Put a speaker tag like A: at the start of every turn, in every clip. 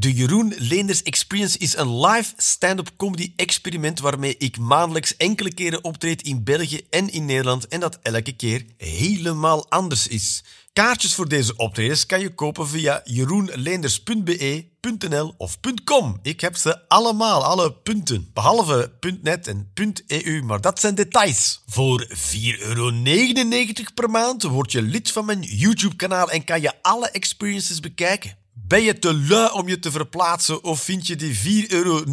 A: De Jeroen Leenders Experience is een live stand-up comedy experiment waarmee ik maandelijks enkele keren optreed in België en in Nederland en dat elke keer helemaal anders is. Kaartjes voor deze optredens kan je kopen via jeroenleenders.be.nl of .com. Ik heb ze allemaal, alle punten. Behalve .net en .eu, maar dat zijn details. Voor 4,99 euro per maand word je lid van mijn YouTube-kanaal en kan je alle experiences bekijken. Ben je te lui om je te verplaatsen of vind je die 4,99 euro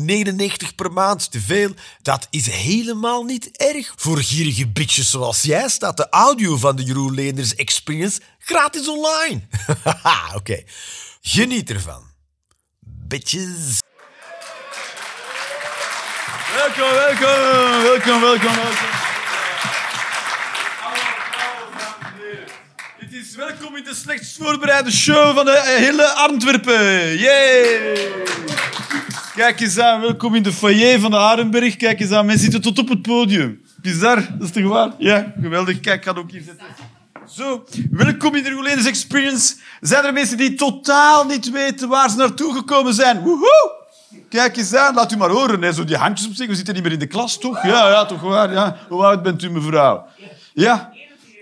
A: per maand te veel? Dat is helemaal niet erg. Voor gierige bitches zoals jij staat de audio van de Jeroen Leenders Experience gratis online. Haha, oké. Geniet ervan. Bitches.
B: Welkom, welkom, welkom, welkom, welkom. Dit is welkom in de slechtst voorbereide show van de hele Antwerpen. Yay! Kijk eens aan, welkom in de foyer van de Arenberg. Kijk eens aan, mensen zitten tot op het podium. Bizar, dat is toch waar? Ja, geweldig. Kijk, ik ga ook hier zetten. Zo, welkom in de Roeleders Experience. Zijn er mensen die totaal niet weten waar ze naartoe gekomen zijn? Woehoe! Kijk eens aan, laat u maar horen. Hè. Zo die handjes opsteken. We zitten niet meer in de klas, toch? Ja, ja, toch waar. Ja. Hoe oud bent u, mevrouw? Ja?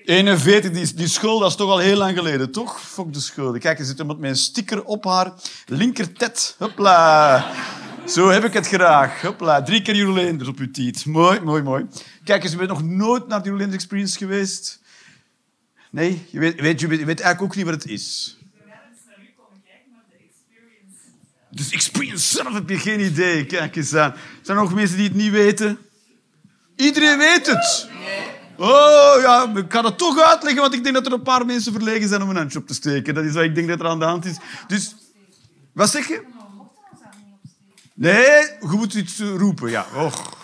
B: 41, die, die school, dat is toch al heel lang geleden, toch? Fok de school. Kijk, er zit iemand met een sticker op haar linkertet. Hopla. Zo heb ik het graag. Hopla. Drie keer Jurleenders op uw tiet. Mooi, mooi, mooi. Kijk je bent nog nooit naar de Experience geweest? Nee? Je weet, weet, je weet, eigenlijk ook niet wat het is. Dus experience zelf heb je geen idee. Kijk eens aan. Zijn er nog mensen die het niet weten? Iedereen weet het. Oh ja, ik kan het toch uitleggen, want ik denk dat er een paar mensen verlegen zijn om een handje op te steken. Dat is wat ik denk dat er aan de hand is. Dus, wat zeg je? Nee, je moet iets roepen, ja. Och.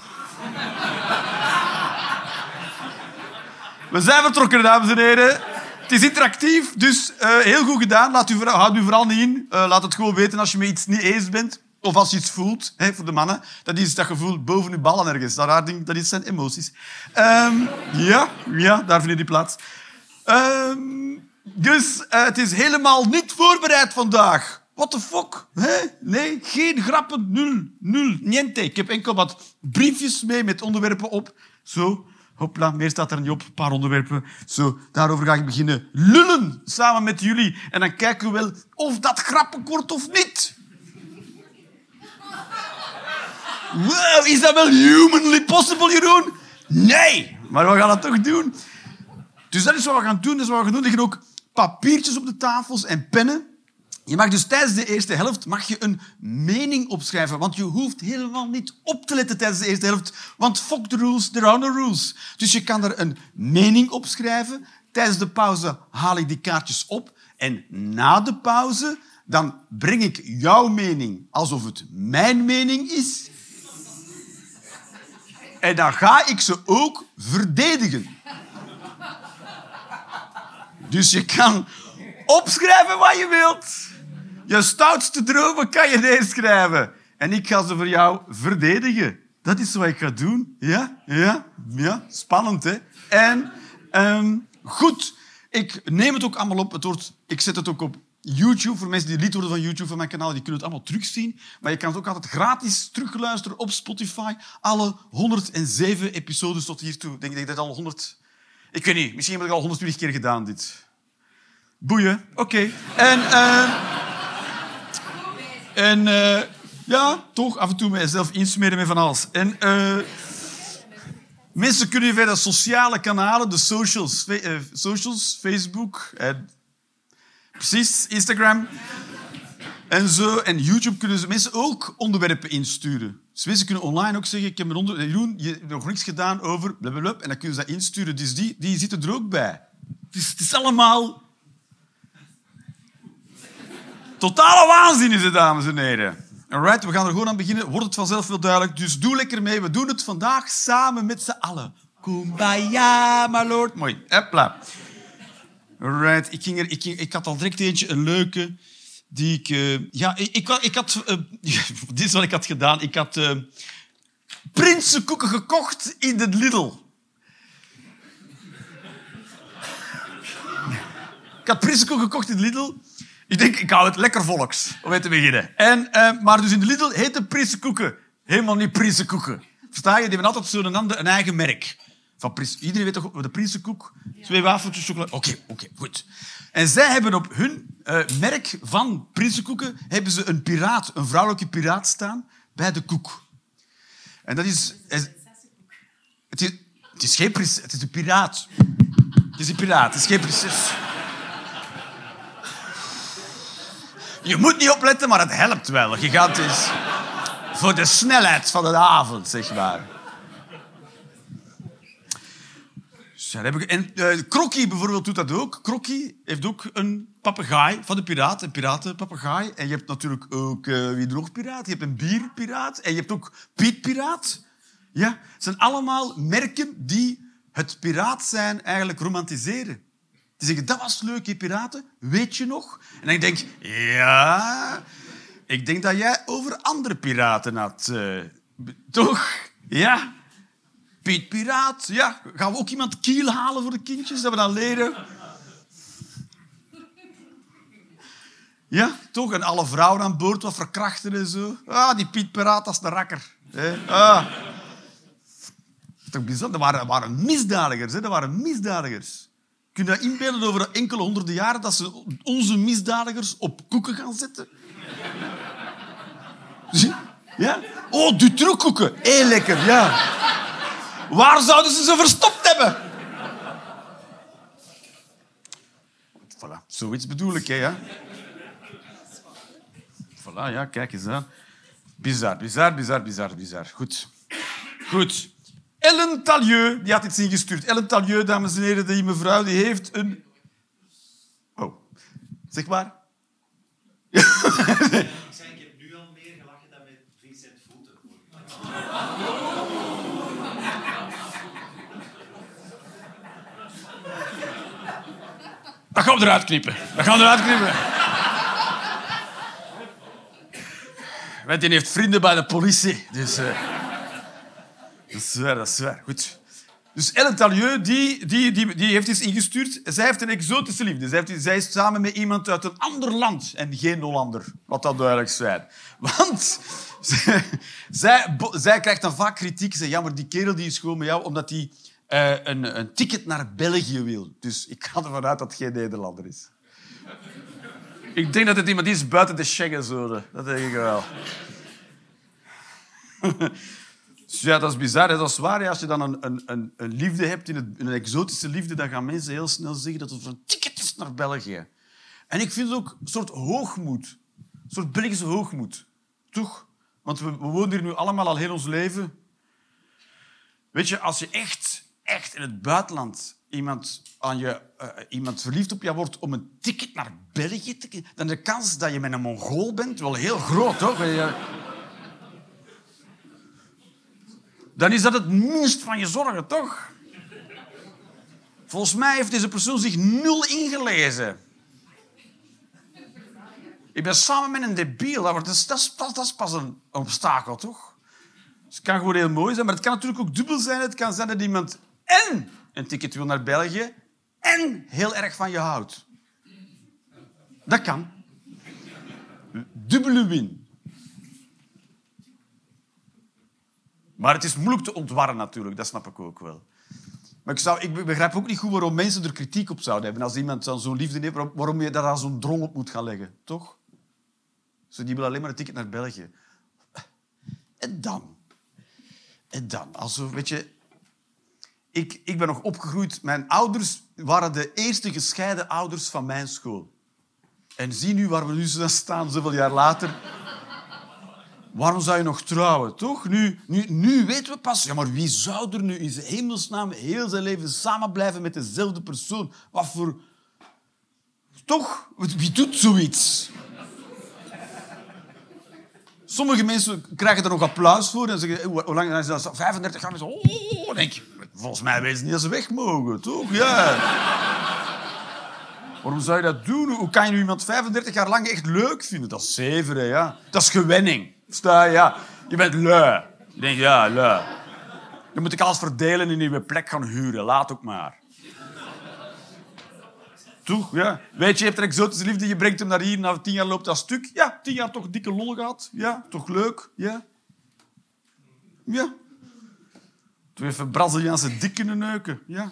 B: We zijn vertrokken, dames en heren. Het is interactief, dus uh, heel goed gedaan. Laat u, houd u vooral niet in. Uh, laat het gewoon weten als je met iets niet eens bent. Of als je iets voelt, hè, voor de mannen. Dat is dat gevoel boven uw ballen ergens. Dat, raar ding, dat is zijn emoties. Ehm, ja, ja, daar vind je die plaats. Ehm, dus uh, het is helemaal niet voorbereid vandaag. What the fuck? Hè? Nee, geen grappen. Nul. Nul. Niente. Ik heb enkel wat briefjes mee met onderwerpen op. Zo. Hopla, meer staat er niet op. Een paar onderwerpen. Zo, daarover ga ik beginnen lullen samen met jullie. En dan kijken we wel of dat grappig wordt of niet. Wow, is dat wel humanly possible, Jeroen? Nee, maar we gaan het toch doen. Dus dat is wat we gaan doen. Dat is wat we gaan doen. Er ook papiertjes op de tafels en pennen. Je mag dus tijdens de eerste helft mag je een mening opschrijven, want je hoeft helemaal niet op te letten tijdens de eerste helft, want fuck the rules, there are no rules. Dus je kan er een mening opschrijven. Tijdens de pauze haal ik die kaartjes op en na de pauze dan breng ik jouw mening alsof het mijn mening is. En dan ga ik ze ook verdedigen. Dus je kan opschrijven wat je wilt. Je stoutste dromen kan je neerschrijven. En ik ga ze voor jou verdedigen. Dat is wat ik ga doen. Ja, ja, ja. Spannend, hè? En ehm, goed, ik neem het ook allemaal op. Het wordt, ik zet het ook op YouTube. Voor mensen die lid worden van YouTube, van mijn kanaal, die kunnen het allemaal terugzien. Maar je kan het ook altijd gratis terugluisteren op Spotify. Alle 107 episodes tot hiertoe. Ik denk ik dat al 100... Ik weet niet, misschien heb ik al 120 keer gedaan, dit. Boeien, oké. En, eh, en eh, ja, toch af en toe mezelf insmeren met van alles. En eh, mensen kunnen via de sociale kanalen, de socials, socials Facebook, precies, Instagram en zo, en YouTube kunnen ze mensen ook onderwerpen insturen. Dus mensen kunnen online ook zeggen, ik heb een onder... Jeroen, je hebt nog niks gedaan over blablabla, en dan kunnen ze dat insturen. Dus die, die zitten er ook bij. Het is, allemaal Totale waanzin is het, dames en heren. We gaan er gewoon aan beginnen. Wordt het vanzelf wel duidelijk. Dus doe lekker mee. We doen het vandaag samen met z'n allen. Kumbaya, my lord. Mooi. Hopla. Alright, ik, ging er, ik, ik had al direct eentje, een leuke, die ik... eh, ja, ik, ik, ik had... eh, dit is wat ik had gedaan. Ik had eh prinsenkoeken gekocht in de Lidl. Ik had prinsenkoeken gekocht in de Lidl. Ik denk, ik hou het lekker volks, om mee te beginnen. En, uh, maar dus in de Lidl heet de Prinsenkoeken. Helemaal niet Prinsenkoeken. Versta je? Die hebben altijd zo'n een eigen merk. Van Prins, iedereen weet toch de Prinsenkoek? Twee wafeltjes chocolade. Oké, okay, oké, okay, goed. En zij hebben op hun uh, merk van Prinsenkoeken hebben ze een piraat, een vrouwelijke piraat staan bij de koek. En dat is... het is, het is geen prinses, het is een piraat. Het is een piraat, het is geen prinses. Je moet niet opletten, maar het helpt wel. Gigantisch. Voor de snelheid van de avond, zeg maar. Ja, heb ik, en uh, bijvoorbeeld doet dat ook. Krokkie heeft ook een papegaai van de piraat, een piratenpapegaai. En je hebt natuurlijk ook, uh, wie piraat? Je hebt een bierpiraat en je hebt ook Piet Piraat. Ja, het zijn allemaal merken die het piraat zijn eigenlijk romantiseren. Die zeggen, dat was leuk, die piraten, weet je nog? En dan denk ik, ja, ik denk dat jij over andere piraten had. Uh, toch? Ja. Piet Piraat, ja. Gaan we ook iemand kiel halen voor de kindjes, dat we dan leren? Ja, toch? En alle vrouwen aan boord wat verkrachten en zo. Ah, die Piet Piraat, dat is de rakker. Ah. Toch bizar? Dat waren, misdadigers. Hè? Dat waren misdadigers. Kun je dat inbeelden over enkele honderden jaren dat ze onze misdadigers op koeken gaan zetten? Ja? Oh, Dutroux-koeken. Heel lekker, ja. Waar zouden ze ze verstopt hebben? Voilà, zoiets bedoel ik, hè. Ja? Voilà, ja, kijk eens aan. Bizar, bizar, bizar, bizar, bizar. Goed. Goed. Ellen Talieu, die had iets ingestuurd. Ellen Talieu, dames en heren, die mevrouw, die heeft een... Oh, zeg maar.
C: Ik zei, ik heb nu al meer gelachen dan met Vincent Voeten.
B: Dat gaan we eruit knippen. Dat gaan we eruit knippen. Want die heeft vrienden bij de politie. Dus... Uh... Dat is waar, dat is waar. Goed. Dus Ellen Talieu, die, die, die, die heeft iets ingestuurd. Zij heeft een exotische liefde. Zij, heeft, zij is samen met iemand uit een ander land. En geen Hollander. Wat dat duidelijk zijn. Want zij, zij, krijgt dan vaak kritiek. Ze ja, maar die kerel die is gewoon met jou omdat hij uh, een, een ticket naar België wil. Dus ik ga ervan uit dat het geen Nederlander is. Ik denk dat het iemand is buiten de Schengenzone. Dat denk ik wel. Ja, dat is bizar. Dat is waar. Als je dan een, een, een, liefde hebt, in een exotische liefde, dan gaan mensen heel snel zeggen dat het een ticket is naar België. En ik vind het ook een soort hoogmoed. Een soort Belgische hoogmoed. Toch? Want we wonen hier nu allemaal al heel ons leven. Weet je, als je echt, echt in het buitenland iemand, aan je, uh, iemand verliefd op je wordt om een ticket naar België te dan de kans dat je met een Mongool bent wel heel groot, toch? dan is dat het minst van je zorgen, toch? Volgens mij heeft deze persoon zich nul ingelezen. Ik ben samen met een debiel. Dat is, dat is, dat pas een obstakel, toch? Dus het kan gewoon heel mooi zijn, maar het kan natuurlijk ook dubbel zijn. Het kan zijn dat iemand en een ticket wil naar België en heel erg van je houdt. Dat kan. Dubbele win. Maar het is moeilijk te ontwarren natuurlijk, dat snap ik ook wel. Maar ik, zou, ik begrijp ook niet goed waarom mensen er kritiek op zouden hebben. Als iemand zo'n liefde heeft, waarom je daar dan zo'n drong op moet gaan leggen. Toch? Ze die willen alleen maar een ticket naar België. En dan? En dan? Also, weet je, ik, ik ben nog opgegroeid. Mijn ouders waren de eerste gescheiden ouders van mijn school. En zie nu waar we nu staan, zoveel jaar later. Waarom zou je nog trouwen, toch? Nu, nu, nu weten we pas. Ja, maar wie zou er nu in zijn hemelsnaam heel zijn leven samen blijven met dezelfde persoon? Wat voor... Toch? Wie doet zoiets? Sommige mensen krijgen er nog applaus voor. En zeggen, hoe lang zijn ze? 35 jaar. Oh, denk je, volgens mij weten ze niet dat ze weg mogen, toch? Ja. Waarom zou je dat doen? Hoe kan je iemand 35 jaar lang echt leuk vinden? Dat is zeveren, ja. Dat is gewenning. Sta, ja. Je bent lui. Je denkt, ja, lui. Dan moet ik alles verdelen en een nieuwe plek gaan huren. Laat ook maar. Toch, ja. Weet je, je hebt een exotische liefde, je brengt hem naar hier, na tien jaar loopt dat stuk. Ja, tien jaar toch dikke lol gehad. Ja, toch leuk. Ja. Ja. Even Braziliaanse dik kunnen neuken. Ja.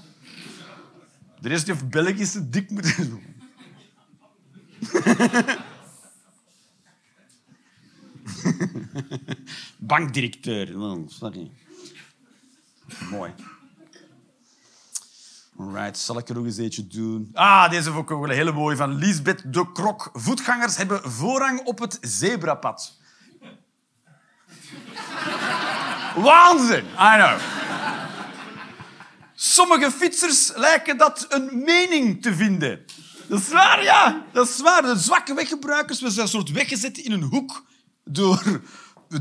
B: De rest heeft Belgische dik moeten doen. Bankdirecteur. Sorry. Mooi. Alright, zal ik er nog eens eentje doen? Ah, deze vond ik ook wel een hele mooie van Lisbeth de Krok. Voetgangers hebben voorrang op het zebrapad. Waanzin, I know. Sommige fietsers lijken dat een mening te vinden. Dat is waar, ja. Dat is waar. De zwakke weggebruikers we zijn een soort weggezet in een hoek door,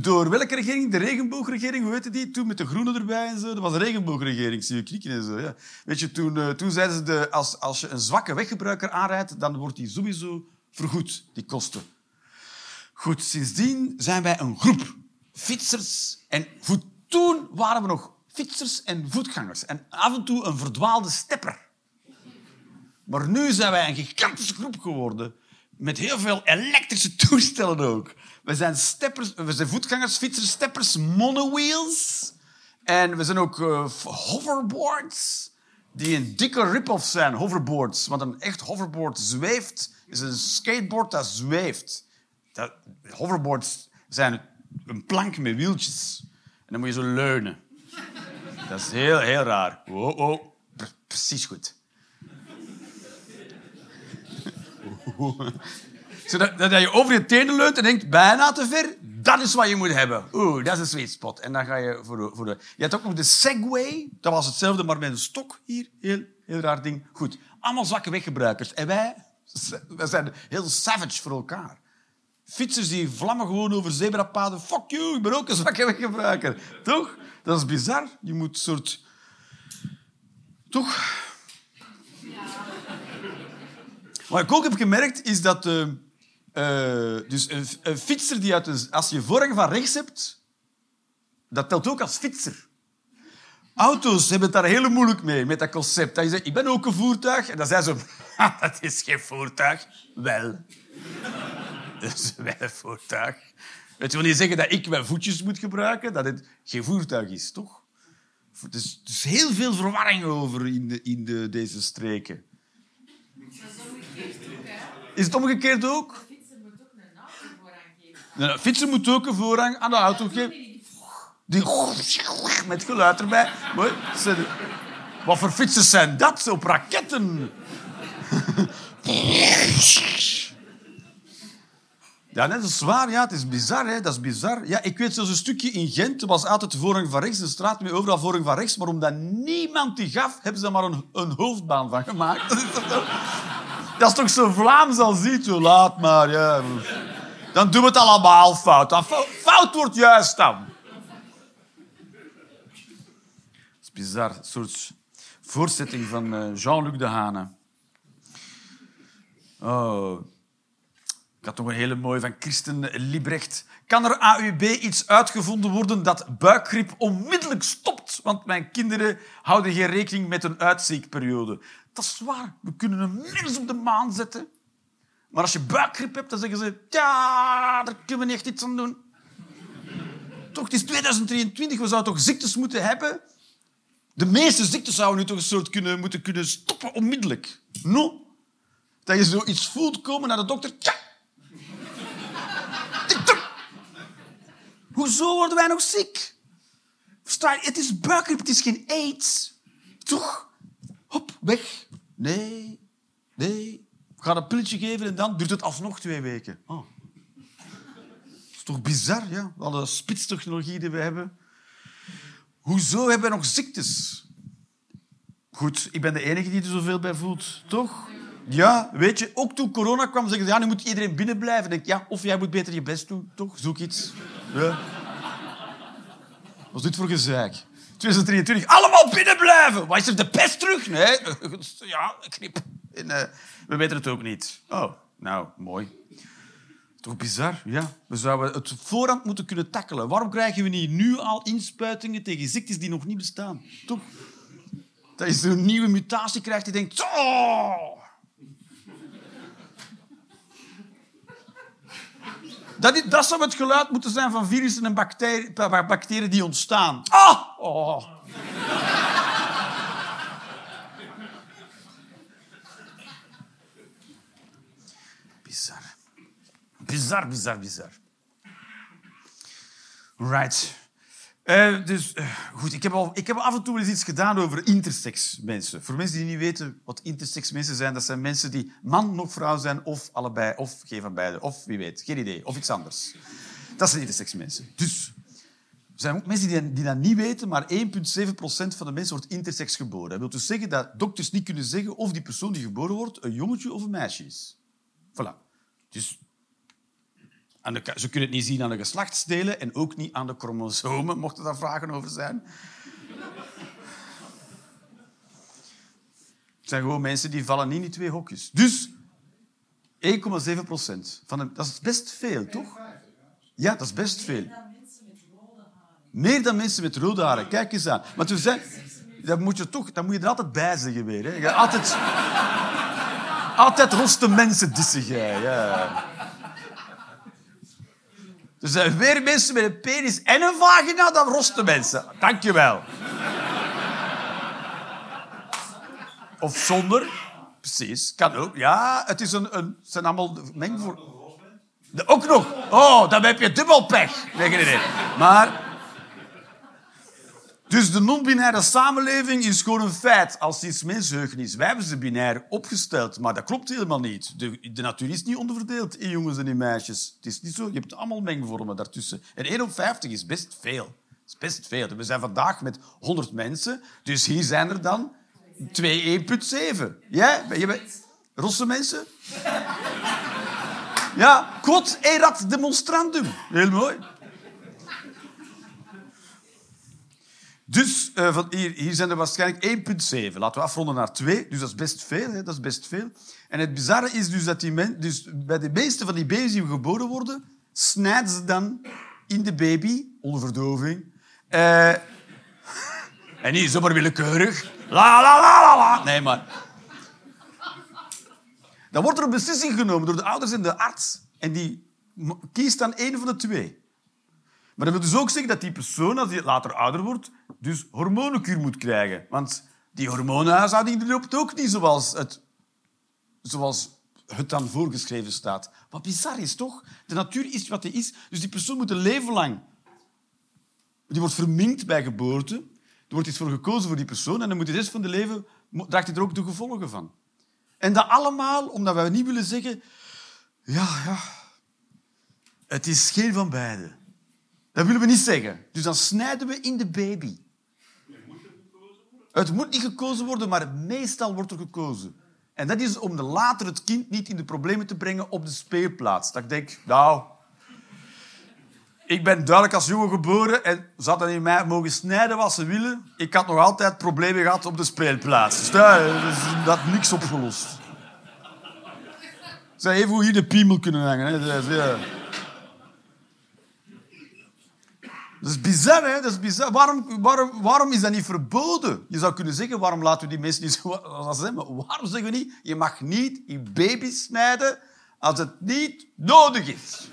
B: door welke regering? De regenboogregering, hoe heette die? Toen met de groenen erbij en zo. Dat was een regenboogregering, zie je knikken en zo. Ja. Weet je, toen, eh, toen zeiden ze, de, als, als je een zwakke weggebruiker aanrijdt, dan wordt die sowieso vergoed, die kosten. Goed, sindsdien zijn wij een groep fietsers en voet. Toen waren we nog fietsers en voetgangers en af en toe een verdwaalde stepper. Maar nu zijn wij een gigantische groep geworden. Met heel veel elektrische toestellen ook. We zijn, steppers, we zijn voetgangers, fietsers, steppers, monowheels. En we zijn ook eh, hoverboards. Die een dikke rip-off zijn, hoverboards. Want een echt hoverboard zweeft. is een skateboard dat zweeft. Dat, hoverboards zijn een plank met wieltjes. En dan moet je zo leunen. Dat is heel, heel raar. Oh, oh. Precies goed. Zodat dat je over je tenen leunt en denkt, bijna te ver. Dat is wat je moet hebben. Oeh, dat is een sweet spot. En dan ga je voor voor de... Je hebt ook nog de Segway. Dat was hetzelfde, maar met een stok hier. Heel, heel raar ding. Goed. Allemaal zwakke weggebruikers. En wij, wij zijn heel savage voor elkaar. Fietsers die vlammen gewoon over zebrapaden. Fuck you, ik ben ook een zwakke weggebruiker. Toch? Dat is bizar. Je moet een soort... Toch? Wat ik ook heb gemerkt, is dat... eh, eh, dus een, een fietser die uit de... Als je voorrang van rechts hebt, dat telt ook als fietser. Auto's hebben het daar heel moeilijk mee, met dat concept. Dat je zegt, ik ben ook een voertuig. En dan zijn ze... "Ha, Dat is geen voertuig. Wel. Dat is wel een voertuig. Je, wil niet zeggen dat ik mijn voetjes moet gebruiken, dat het geen voertuig is, toch? Er is, er is heel veel verwarring over in, de, in de, deze streken. Is het omgekeerd ook?
D: fietser moet ook een auto voorrang geven.
B: Een fietser moet ook een voorrang aan de auto geven. Die met geluid erbij. Wat voor fietsers zijn dat? Op raketten. Ja, net is waar. Ja, het is bizar. Hè? Dat is bizar. Ja, ik weet zelfs een stukje in Gent. Was altijd de voorrang van rechts. De straat met overal voorrang van rechts. Maar omdat niemand die gaf, hebben ze er maar een, een hoofdbaan van gemaakt. Dat is toch, zo- Vlaams als ziet. Zo, laat maar. Ja. Dan doen we het allemaal fout. Fout wordt juist dan. Is bizar. Een soort voortzetting van eh, Jean-Luc Dehane. Oh. Had nog een hele mooie van Christen Liebrecht. Kan er AUB iets uitgevonden worden dat buikgriep onmiddellijk stopt? Want mijn kinderen houden geen rekening met een uitziekperiode. Dat is waar. We kunnen een mens op de maan zetten. Maar als je buikgriep hebt, dan zeggen ze... Ja, daar kunnen we echt iets aan doen. Toch, het is 2023. We zouden toch ziektes moeten hebben? De meeste ziektes zouden nu toch een soort kunnen, moeten kunnen stoppen onmiddellijk. No. Dat je zoiets voelt komen naar de dokter. Hoezo worden wij nog ziek? Het is buikgriep, het is geen aids. Toch? Hop, weg. Nee, nee. Ik ga een pilletje geven en dan duurt het alsnog twee weken. Oh. Dat is toch bizar, ja? Alle spitstechnologie die we hebben. Hoezo hebben we nog ziektes? Goed, ik ben de enige die er zoveel bij voelt, toch? Ja, weet je, ook toen corona kwam, zeggen ze, ja, nu moet iedereen binnen blijven. Denk, ja, of jij moet beter je best doen, toch? Zoek iets. Ja. Wat is dit voor gezeik? 2023, allemaal binnen blijven. Wat is er, de pest terug? Nee, ja, knip. Eh, we weten het ook niet. Oh, nou, mooi. Toch bizar, ja. We zouden het voorhand moeten kunnen tackelen. Waarom krijgen we niet nu al inspuitingen tegen ziektes die nog niet bestaan? Toch? Dat je zo'n nieuwe mutatie krijgt die denkt... Oh, Dat, is- dat zou het geluid moeten zijn van virussen en bacteriën, bacteriën die ontstaan. Ah! Oh. Bizar. Bizar, bizar, bizar. Right. Eh, dus eh, goed, ik heb, al, ik heb af en toe eens iets gedaan over intersex mensen. Voor mensen die niet weten wat intersex mensen zijn, dat zijn mensen die man nog vrouw zijn, of allebei, of geen van beide, of wie weet, geen idee, of iets anders. Dat zijn intersex mensen. Dus er zijn ook mensen die, dat niet weten, maar 1,7% van de mensen wordt intersex geboren. Dat wil dus zeggen dat dokters niet kunnen zeggen of die persoon die geboren wordt een jongetje of een meisje is. Voilà. Dus ze kunnen het niet zien aan de geslachtsdelen en ook niet aan de chromosomen, mochten daar vragen over zijn. Het zijn gewoon mensen die vallen niet in die twee hokjes. Dus 1,7 procent. Dat is best veel, toch? Ja, dat is best veel. Meer dan mensen met rode haren. Kijk eens aan. Maar toen zijn, dat moet je toch, dat moet je er altijd bij zeggen weer. Hè. Altijd, altijd roste mensen dissen jij. Ja. Er zijn weer mensen met een penis en een vagina dan roste mensen. Dank je wel. Of zonder. Precies, kan ook. Ja, het, is een, een, zijn allemaal mengvoor... De- Ook nog. Oh, dan heb je dubbel pech. Nee, geen idee. Maar... Dus de non-binaire samenleving is gewoon een feit als iets mensheugen is. Wij hebben ze binair opgesteld, maar dat klopt helemaal niet. De, de natuur is niet onderverdeeld in jongens en in meisjes. Het is niet zo. Je hebt allemaal mengvormen daartussen. En 1 op 50 is best veel. Is best veel. We zijn vandaag met 100 mensen, dus hier zijn er dan 2 1,7. Ja? Bent... Rosse mensen? Ja, quod erat demonstrandum. Heel mooi. Dus eh, van hier, hier zijn er waarschijnlijk 1,7. Laten we afronden naar 2. Dus dat is best veel. Hè? Dat is best veel. En het bizarre is dus dat die dus bij de meeste van die baby's die geboren worden, snijden ze dan in de baby, onder verdoving. Eh, en niet zomaar willekeurig. La la la la la. Nee, maar. Dan wordt er een beslissing genomen door de ouders en de arts. En die kiest dan één van de twee. Maar dat wil dus ook zeggen dat die persoon, als hij later ouder wordt, dus hormonenkuur moet krijgen. Want die hormonenhuishouding die loopt ook niet zoals het, zoals het dan voorgeschreven staat. Wat bizar is, toch? De natuur is wat die is. Dus die persoon moet een leven lang... Die wordt verminkt bij geboorte. Er wordt iets voor gekozen voor die persoon. En dan moet de rest van de leven... draagt hij er ook de gevolgen van. En dat allemaal omdat wij niet willen zeggen... Ja, ja... Het is geen van beide. Dat willen we niet zeggen. Dus dan snijden we in de baby. Het moet niet gekozen worden, maar meestal wordt er gekozen. En dat is om de later het kind niet in de problemen te brengen op de speelplaats. Dat ik denk, nou... Ik ben duidelijk als jongen geboren en ze hadden in mij mogen snijden wat ze willen. Ik had nog altijd problemen gehad op de speelplaats. Dus is dat niks opgelost. Ze even hoe hier de piemel kunnen hangen. Hè. Dat is, is bizar, hè? Dat is. Waarom, waarom, waarom is dat niet verboden? Je zou kunnen zeggen, waarom laten we die mensen niet zo als ze zijn? Maar waarom zeggen we niet, je mag niet je baby snijden als het niet nodig is?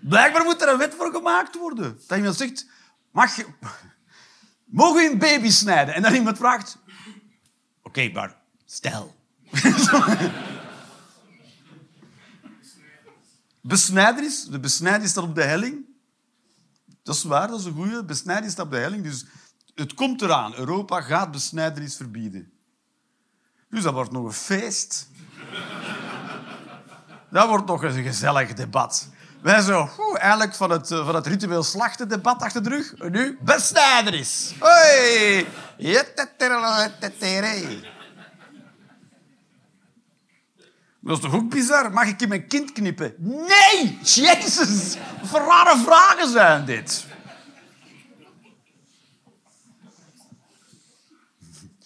B: Blijkbaar moet er een wet voor gemaakt worden. Dat iemand zegt, mag je... Mogen we een baby snijden? En dan iemand vraagt... Oké, maar stel. Besnijdenis. De besnijdenis staat op de helling. Dat is waar, dat is een goede. Besnijdenis staat op de helling. Dus het komt eraan. Europa gaat besnijdenis verbieden. Dus dat wordt nog een feest. Dat wordt nog een gezellig debat. Wij zo, eigenlijk van het, van het ritueel slachten debat achter de rug. Nu besnijdenis. Hoi! Dat is toch ook bizar? Mag ik in mijn kind knippen? Nee! Jezus! Wat rare vragen zijn dit.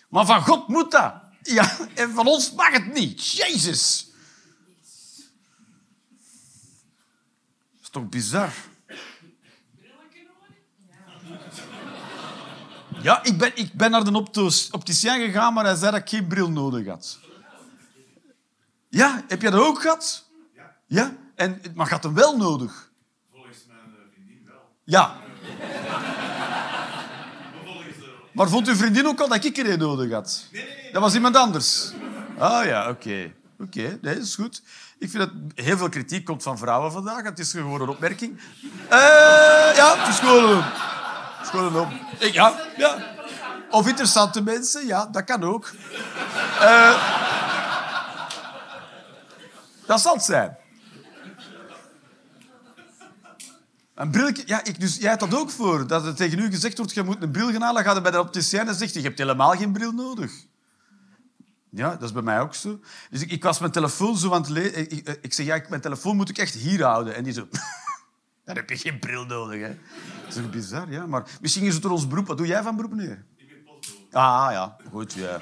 B: Maar van God moet dat. Ja, en van ons mag het niet. Jezus! Dat is toch bizar? Ja, ik ben, ik ben naar de opticien gegaan, maar hij zei dat ik geen bril nodig had. Ja, heb jij dat ook gehad? Ja. En, maar gaat hem wel nodig?
C: Volgens mijn eh, vriendin wel.
B: Ja.
C: Maar
B: vond uw vriendin ook al dat ik er een nodig had?
C: Nee, nee, nee.
B: Dat was iemand anders. Ah ja, oké. Oké, nee, is goed. Ik vind dat heel veel kritiek komt van vrouwen vandaag. Het is gewoon een opmerking. Eh, ja, het is gewoon een, is gewoon een op... Ik- Ja, ja. Of interessante mensen, ja, dat kan ook. Eh, dat zal het zijn. Een bril, ja, ik, dus jij had dat ook voor. Dat er tegen u gezegd wordt, je moet een bril gaan halen. Ga je bij de opticien en zegt, je hebt helemaal geen bril nodig. Ja, dat is bij mij ook zo. Dus ik, ik was mijn telefoon zo aan het lezen. Ik, ik, ik zeg, ja, mijn telefoon moet ik echt hier houden. En die zo... Dan heb je geen bril nodig, hè. Dat is toch bizar, ja. Maar misschien is het door ons beroep. Wat doe jij van beroep, meneer?
C: Ik ben postbode.
B: Ah, ja. Goed, ja.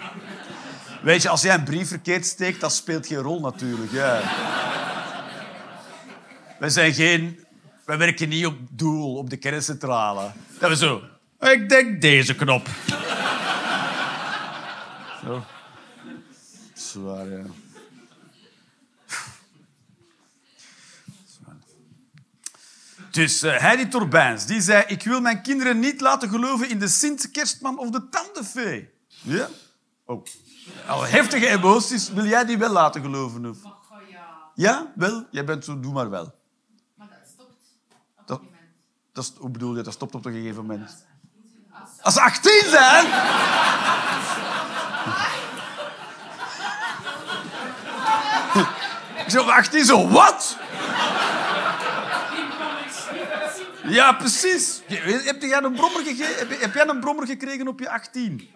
B: Weet je, als jij een brief verkeerd steekt, dat speelt geen rol natuurlijk, ja. Wij zijn geen... Wij werken niet op doel, op de kerncentrale. Dat we zo... Ik denk deze knop. Zo. Zwaar, ja. Dus uh, Heidi Torbijns, die zei... Ik wil mijn kinderen niet laten geloven in de Sint, Kerstman of de Tandenfee. Ja? Oh. Al heftige emoties, wil jij die wel laten geloven? Of?
D: Ja.
B: Wel? Jij bent zo, doe maar wel.
D: Maar dat stopt op
B: Dat-
D: een moment.
B: Dat hoe bedoel je? Dat stopt op een gegeven moment.
D: Als ze
B: Als ze 18 zijn? Ik zeg op 18 zo, wat? Ja, precies. Je- Heb jij een brommer, heb jij een brommer gekregen op je 18?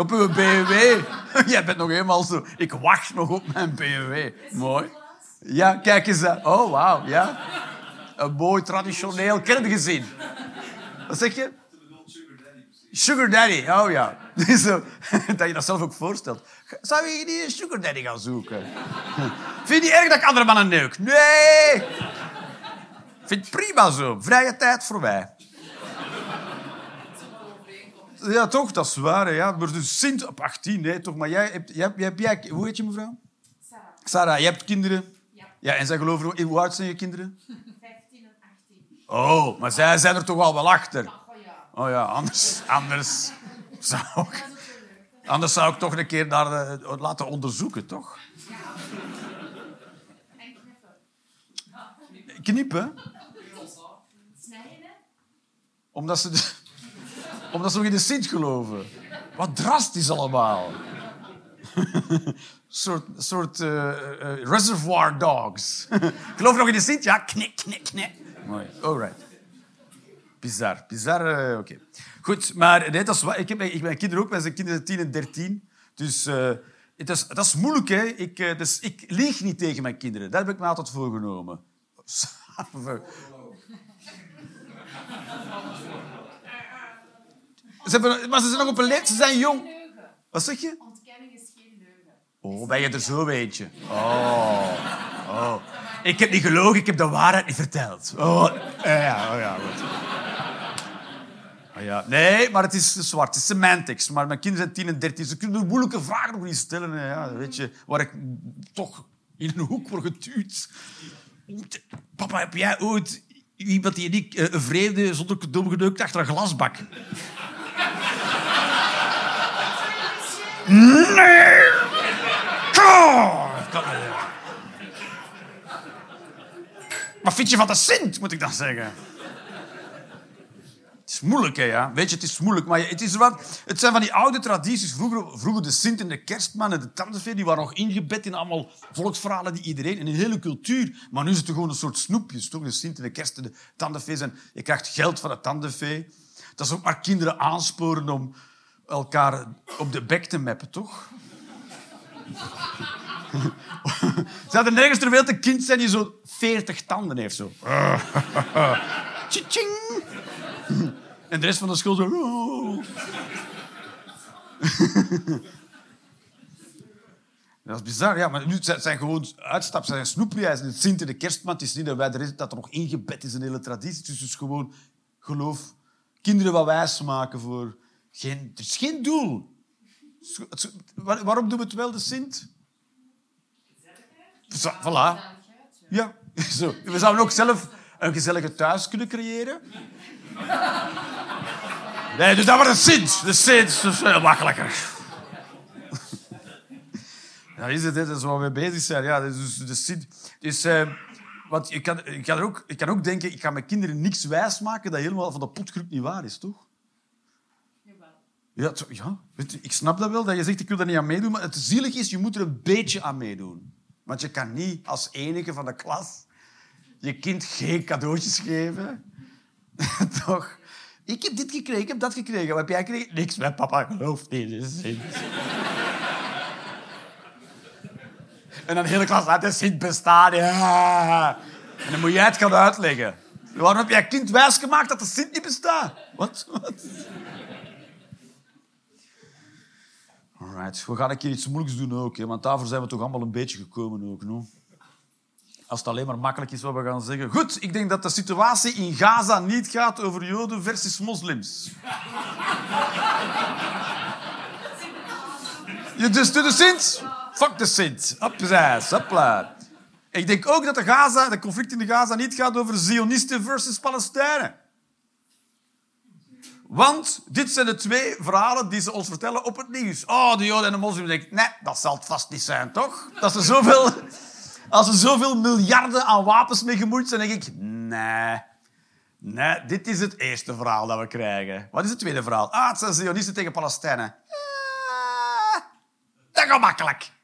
B: Op uw BMW. Jij bent nog helemaal zo. Ik wacht nog op mijn BMW. Mooi. Ja, kijk eens aan. Oh, wauw. Ja. Een mooi traditioneel kerngezin. Wat zeg je? Sugar daddy, oh ja. Dat je dat zelf ook voorstelt. Zou je niet een sugar daddy gaan zoeken? Vind je erg dat ik andere mannen neuk? Nee! Vind het prima zo. Vrije tijd voor mij. Ja, toch? Dat is waar. Ja. Maar dus Sint op 18, nee, toch? Maar jij hebt... Jij, hebt- jij, hoe heet je, mevrouw?
D: Sarah,
B: Sarah, jij hebt kinderen?
D: Ja.
B: Ja, en zij geloven... Hoe oud zijn je kinderen?
D: 15 en 18.
B: Oh, maar zij zijn er toch al wel achter.
D: Goh, ja.
B: Oh ja, anders, anders zou ik, anders zou ik toch een keer naar de, laten onderzoeken, toch?
D: En knippen.
B: Knippen,
D: Snijden,
B: omdat ze, de- omdat ze nog in de Sint geloven. Wat drastisch allemaal. soort, soort eh, eh, reservoir dogs. Geloof nog in de Sint? Ja, knik, knik, knik. Mooi, alright. Bizar, bizar, eh, oké. Goed, maar nee, dat is, ik heb ik, mijn kinderen ook, mijn zijn kinderen 10 en 13. Dus het is, dat is moeilijk, hè. Ik, dus ik lieg niet tegen mijn kinderen. Daar heb ik me altijd voorgenomen. Ze hebben, maar ze zijn nog op een leeftijd, ze zijn jong. Wat zeg je?
D: Ontkenning is geen leugen.
B: Oh, ben je er zo eentje? Oh. oh. Ik heb niet gelogen, ik heb de waarheid niet verteld. Oh, eh, ja, oh ja, goed. Oh, ja. Nee, maar het is zwart. Het is semantics. Maar mijn kinderen zijn 10 en 13. Ze kunnen moeilijke vragen nog niet stellen. Ja, weet je, waar ik toch in een hoek word geduwd. Papa, heb jij ooit iemand die ik eh, een vreemde zonder condoom geneukt achter een glasbak? Nee! Dat kan niet. Wat vind je van de Sint, moet ik dan zeggen? Het is moeilijk, hè, ja. Weet je, het is moeilijk. Maar het, is wat, het zijn van die oude tradities. Vroeger, vroeger de Sint en de Kerstman en de Tandenfee... die waren nog ingebed in allemaal volksverhalen die iedereen... in een hele cultuur. Maar nu is het gewoon een soort snoepjes, toch? De Sint en de Kerst en de Tandenfee zijn... Je krijgt geld van de Tandenfee. Dat is ook maar kinderen aansporen om elkaar op de bek te meppen, toch? Zou er nergens ter wereld een kind zijn die zo 40 tanden heeft? Zo. En de rest van de school zo... "Oh." Dat is bizar, ja. Maar nu zijn gewoon uitstaps, het zijn snoepprijzen. Het Sint de kerstman. Het is niet dat, wij dat er nog ingebed is, een hele traditie. Het is dus gewoon geloof. Kinderen wat wijs maken voor... Geen, er is geen doel. Waar- Waarom doen we het wel, de Sint? Zo, Voilà.
D: Gezelligheid, ja.
B: Zo. We zouden ook zelf een gezellige thuis kunnen creëren. Nee, dus dat wordt een Sint. De Sint, dat is makkelijker. Ja, is het, dat is waar we bezig zijn. Ja, dus de Sint. Dus, want ik kan, kan er ook, ik kan ook denken, ik ga mijn kinderen niks wijsmaken dat helemaal van de potgroep niet waar is, toch? Ja, ja je, ik snap dat wel, dat je zegt ik wil daar niet aan meedoen. Maar het zielig is, je moet er een beetje aan meedoen. Want je kan niet als enige van de klas je kind geen cadeautjes geven. Toch? Ik heb dit gekregen, ik heb dat gekregen. Wat heb jij gekregen? Niks, mijn papa gelooft niet. En dan hele klas, laat de Sint bestaan. Ja. En dan moet jij het gaan uitleggen. Waarom heb jij kind wijsgemaakt dat de Sint niet bestaat? Wat? Alright, we gaan een keer iets moeilijks doen ook, hè, want daarvoor zijn we toch allemaal een beetje gekomen ook. No? Als het alleen maar makkelijk is wat we gaan zeggen. Goed, ik denk dat de situatie in Gaza niet gaat over Joden versus moslims. Je dus de Sint? Fuck de Sint. Hoppazijs, hopla. Ik denk ook dat de, Gaza, de conflict in de Gaza niet gaat over Zionisten versus Palestijnen. Want dit zijn de twee verhalen die ze ons vertellen op het nieuws. Oh, de Joden en de moslims. denk nee, dat zal het vast niet zijn, toch? Dat ze zoveel, als er zoveel miljarden aan wapens mee gemoeid zijn, denk ik, nee. Nee, dit is het eerste verhaal dat we krijgen. Wat is het tweede verhaal? Ah, het zijn Zionisten tegen Palestijnen. Ah, dat gaat makkelijk.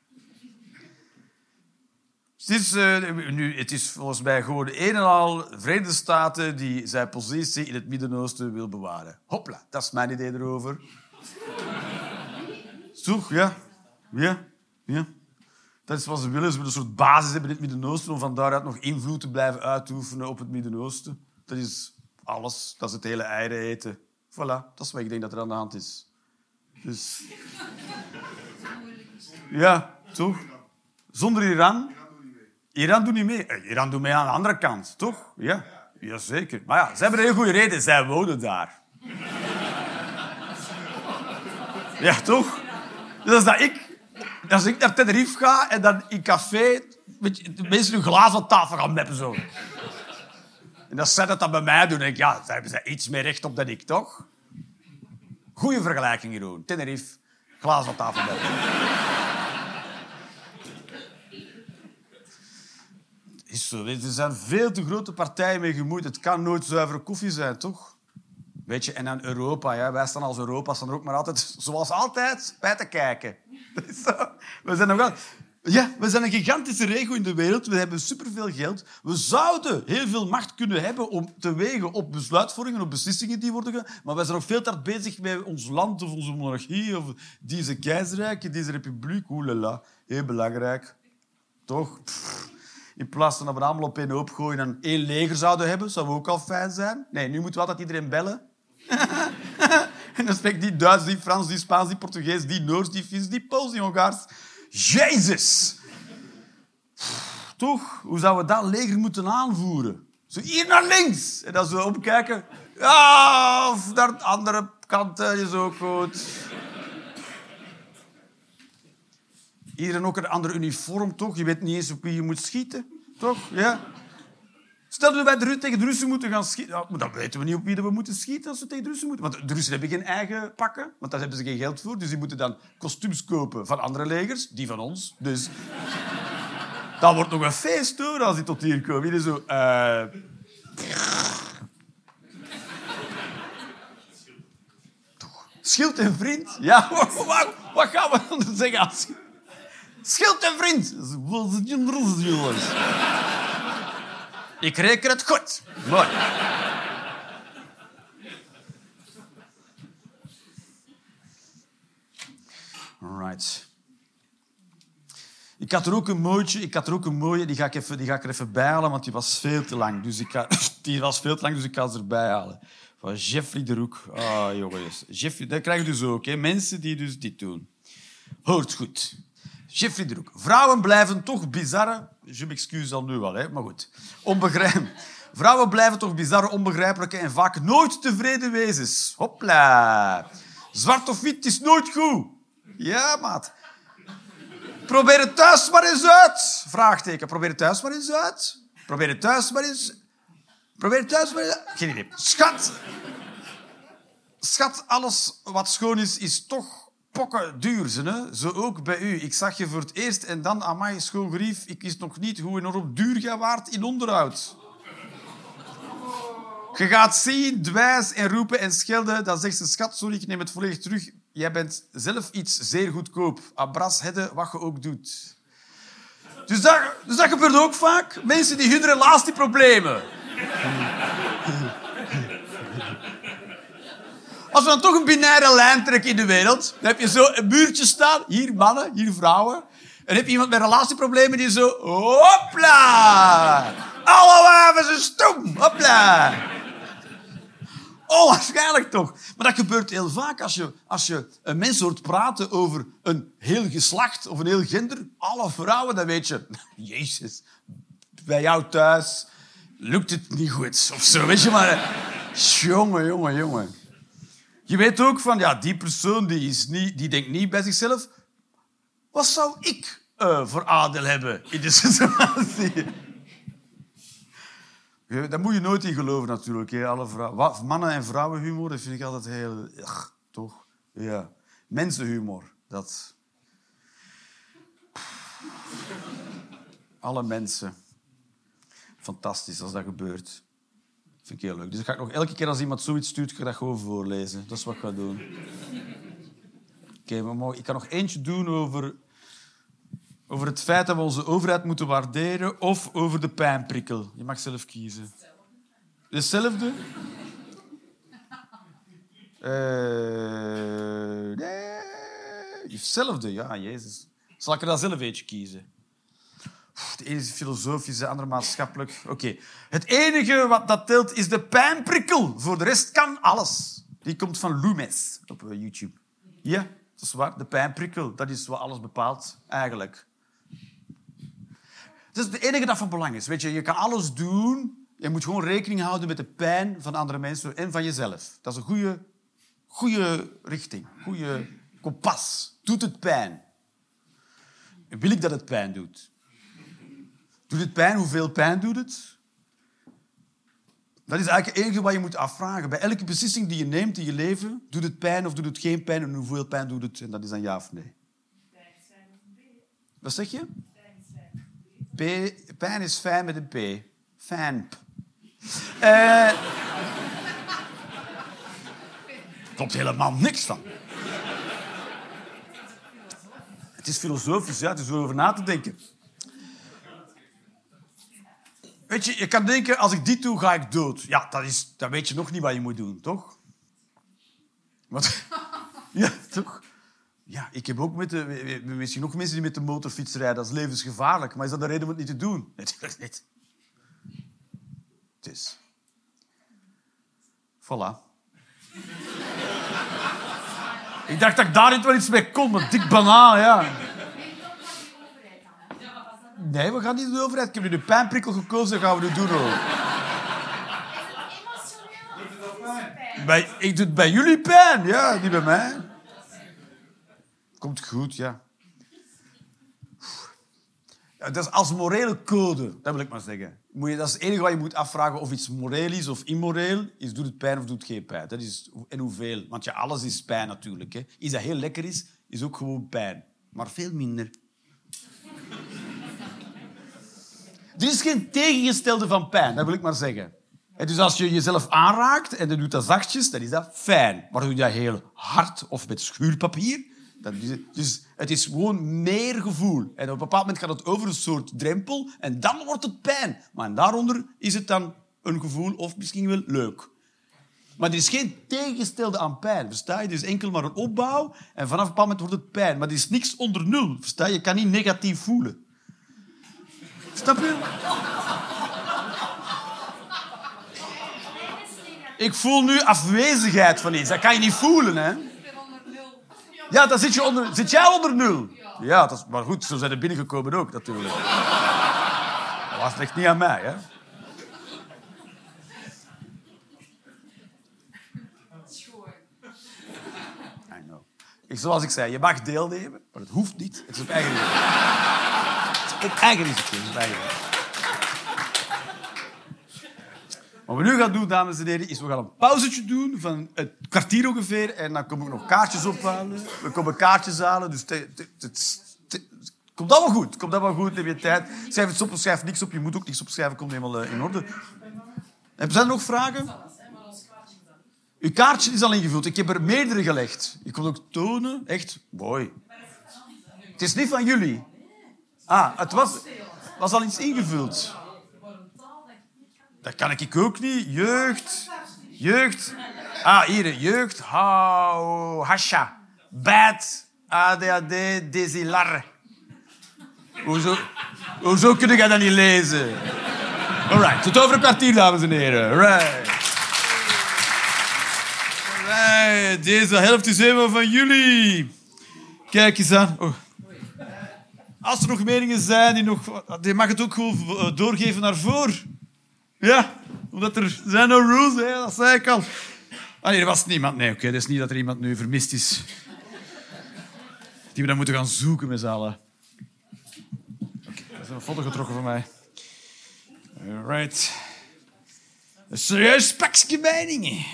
B: Het is, eh, nu, het is volgens mij gewoon een en al Verenigde Staten die zijn positie in het Midden-Oosten wil bewaren. Hopla, dat is mijn idee erover. Toch, ja. Ja, ja. Dat is wat ze willen. Ze willen een soort basis hebben in het Midden-Oosten om van daaruit nog invloed te blijven uitoefenen op het Midden-Oosten. Dat is alles. Dat is het hele eieren eten. Voilà, dat is wat ik denk dat er aan de hand is. Dus... Ja, toch? Zonder Iran... Iran doet niet mee. Eh, Iran doet mee aan de andere kant, toch? Ja, Jazeker. Maar ja, ze hebben een heel goede reden. Zij wonen daar. Ja, toch? Dus als dat ik, als ik naar Tenerife ga en dan in café weet je, de mensen hun glazen van tafel gaan meppen zo. En dat zij dat dan bij mij doen, denk ik, ja, daar hebben ze iets meer recht op dan ik, toch? Goeie vergelijking, Jeroen. Tenerife, glazen van tafel meppen. Er zijn veel te grote partijen mee gemoeid. Het kan nooit zuivere koffie zijn, toch? Weet je, en dan Europa. Ja. Wij staan als Europa staan ook maar altijd, zoals altijd, bij te kijken. We zijn nog wel... Ja, we zijn een gigantische regio in de wereld. We hebben superveel geld. We zouden heel veel macht kunnen hebben om te wegen op besluitvormingen, op beslissingen die worden genomen. Maar wij zijn nog veel te hard bezig met ons land of onze monarchie of deze keizerrijk, deze republiek. Oelala, heel belangrijk. Toch? In plaats van dat we allemaal op één hoop gooien en één leger zouden hebben, zou ook al fijn zijn. Nee, nu moeten we altijd iedereen bellen. en dan spreekt die Duits, die Frans, die Spaans, die Portugees, die Noors, die Fins, die Pools, die Hongaars. Jezus! Toch? Hoe zouden we dat leger moeten aanvoeren? Zo hier naar links. En dan zo opkijken. Ja, of naar de andere kant is ook goed. Iedereen ook een ander uniform, toch? Je weet niet eens op wie je moet schieten, toch? Ja. Stel dat wij de tegen de Russen moeten gaan schieten. Maar dan weten we niet op wie we moeten schieten als we tegen de Russen moeten. Want de Russen hebben geen eigen pakken, want daar hebben ze geen geld voor. Dus die moeten dan kostuums kopen van andere legers, die van ons. Dus dat wordt nog een feest hoor, als die tot hier komen. Iedereen zo... Toch. Schild en vriend? Ja, wat, wat gaan we dan zeggen als... Schild en vriend. Wat is je jongens? Ik reken het goed. Mooi. Alright. Ik had er ook een ik had er ook een mooie, die ga ik, even, die ga ik er even bij halen, want die was veel te lang. Dus ik ga, die was veel te lang, dus ik ga ze erbij halen. Van Jeffrey de Roek. Ah, jongens. Jeffrey, dat krijg je dus ook, hè. Mensen die dus dit doen. Hoort goed. Jeffrey de Roek. Vrouwen blijven toch bizarre... Je m'excuse al nu wel, hè, maar goed. Onbegrijp... Vrouwen blijven toch bizarre, onbegrijpelijke en vaak nooit tevreden wezens. Hopla. Zwart of wit is nooit goed. Ja, maat. Probeer het thuis maar eens uit. Vraagteken. Probeer het thuis maar eens uit. Probeer het thuis maar eens... Probeer het thuis maar eens. Geen idee. Schat. Schat, alles wat schoon is, is toch pokken duur. ze, Hè? Zo ook bij u. Ik zag je voor het eerst en dan, amai, schoon grief. Ik wist nog niet hoe enorm duur jij waart in onderhoud. Je gaat zien, dwijs en roepen en schelden. Dan zegt ze, schat, sorry, ik neem het volledig terug. Jij bent zelf iets zeer goedkoop. Abras hedde wat je ook doet. Dus dat, dus dat gebeurt ook vaak. Mensen die hun relatieproblemen. Als we dan toch een binaire lijn trekken in de wereld, dan heb je zo een muurtje staan. Hier mannen, hier vrouwen. En heb je iemand met relatieproblemen die zo... Hopla! Alle waven zijn stom! Hopla! Onwaarschijnlijk toch? Maar dat gebeurt heel vaak als je, als je een mens hoort praten over een heel geslacht of een heel gender. Alle vrouwen, dan weet je... Jezus, bij jou thuis lukt het niet goed. Of zo, weet je maar. Jongen, jongen, jongen. Je weet ook van, ja, die persoon die, is niet, die denkt niet bij zichzelf... Wat zou ik eh, voor aandeel hebben in de situatie? Daar moet je nooit in geloven natuurlijk. Hè. Alle vrouwen, mannen- en vrouwenhumor, dat vind ik altijd heel... Toch? Ja. Mensenhumor, dat... Alle mensen. Fantastisch als dat gebeurt. Vind ik heel leuk. Dus ik ga nog elke keer als iemand zoiets stuurt, ga ik dat gewoon voorlezen. Dat is wat ik ga doen. Oké, ik kan nog eentje doen over, over het feit dat we onze overheid moeten waarderen of over de pijnprikkel. Je mag zelf kiezen. Hetzelfde? Eh, nee. Hetzelfde, ja, Jezus. Zal ik er dan zelf eentje kiezen? Is filosofisch, de andere maatschappelijk. Oké. Het enige wat dat telt is de pijnprikkel. Voor de rest kan alles. Die komt van Loomis op eh, YouTube. Ja, dat is waar. De pijnprikkel, dat is wat alles bepaalt, eigenlijk. Dat is het enige dat van belang is. Weet je, je kan alles doen. Je moet gewoon rekening houden met de pijn van andere mensen en van jezelf. Dat is een goede, goede richting. Goede kompas. Doet het pijn? Wil ik dat het pijn doet? Doet het pijn? Hoeveel pijn doet het? Dat is eigenlijk het enige wat je moet afvragen. Bij elke beslissing die je neemt in je leven, doet het pijn of doet het geen pijn en hoeveel pijn doet het? En dat is dan ja of nee. Wat zeg je? P, pijn is fijn met een P. Fijn. Eh klopt helemaal niks van. Het is filosofisch, ja, het is over na te denken. Weet je, je kan denken, als ik dit doe, ga ik dood. Ja, dat is, dan weet je nog niet wat je moet doen, toch? Ja, toch? Ja, ik heb ook met de... Misschien nog mensen die met de motorfiets rijden. Dat is levensgevaarlijk. Maar is dat de reden om het niet te doen? Natuurlijk niet. Dus... Voilà. ik dacht dat ik daar niet wel iets mee kon, maar dik banaan, ja. Nee, we gaan niet de overheid. Ik heb nu de pijnprikkel gekozen, dat gaan we nu doen. Hoor. Bij, ik doe het bij jullie pijn, ja, niet bij mij. Komt goed, ja. ja. Dat is als morele code, dat wil ik maar zeggen. Moet je, dat is het enige wat je moet afvragen of iets moreel is of immoreel. Is doet het pijn of doet het geen pijn? Dat is, en hoeveel? Want ja, alles is pijn natuurlijk. Hè. Iets dat heel lekker is, is ook gewoon pijn. Maar veel minder. Er is geen tegengestelde van pijn, dat wil ik maar zeggen. En dus als je jezelf aanraakt en je doet dat zachtjes, dan is dat fijn. Maar doe je dat heel hard of met schuurpapier, dan is het, dus het is gewoon meer gevoel. En op een bepaald moment gaat het over een soort drempel en dan wordt het pijn. Maar daaronder is het dan een gevoel of misschien wel leuk. Maar er is geen tegengestelde aan pijn, versta je? Er is enkel maar een opbouw en vanaf een bepaald moment wordt het pijn. Maar er is niks onder nul, versta je? Je kan niet negatief voelen. Snap? Ik voel nu afwezigheid van iets. Dat kan je niet voelen, hè? Ja, dan zit, je onder, zit jij onder nul. Ja, dat is, maar goed, zo zijn er binnengekomen ook, natuurlijk. Dat was ligt niet aan mij, hè? Zoals ik zei, je mag deelnemen. Maar Het hoeft niet. Het is op eigen Het eigen. Het risico. Wat we nu gaan doen, dames en heren, is we gaan een pauzetje doen van een kwartier ongeveer. En dan kom ik nog kaartjes ophalen. We komen kaartjes halen. Dus te- te- te- komt goed. Komt allemaal goed. Neem je tijd. Schrijf iets op schrijf niks op. Je moet ook niks opschrijven. Komt helemaal eh, in orde. En zijn er nog vragen? Uw kaartje is al ingevuld. Ik heb er meerdere gelegd. Ik kon ook tonen. Echt mooi. Het is niet van jullie. Ah, het was, was al iets ingevuld. Dat kan ik ook niet. Jeugd. Jeugd. Ah, hier. Jeugd. Hou. Hasha. Bad. ADHD. Desilar. Hoezo, hoezo kun jij dat niet lezen? Alright. Tot over een kwartier, dames en heren. Alright. Alright. Deze helft is helemaal van jullie. Kijk eens aan. Oh. Als er nog meningen zijn, die nog, die mag het ook gewoon eh, doorgeven naar voren. Ja, omdat er zijn no rules, hè, dat zei ik al. Ah, nee, er was niemand. Nee, oké, dat is niet dat er iemand nu vermist is. Die we dan moeten gaan zoeken met z'n allen. Oké, er is een foto getrokken van mij. Alright. Een serieus pakje meningen.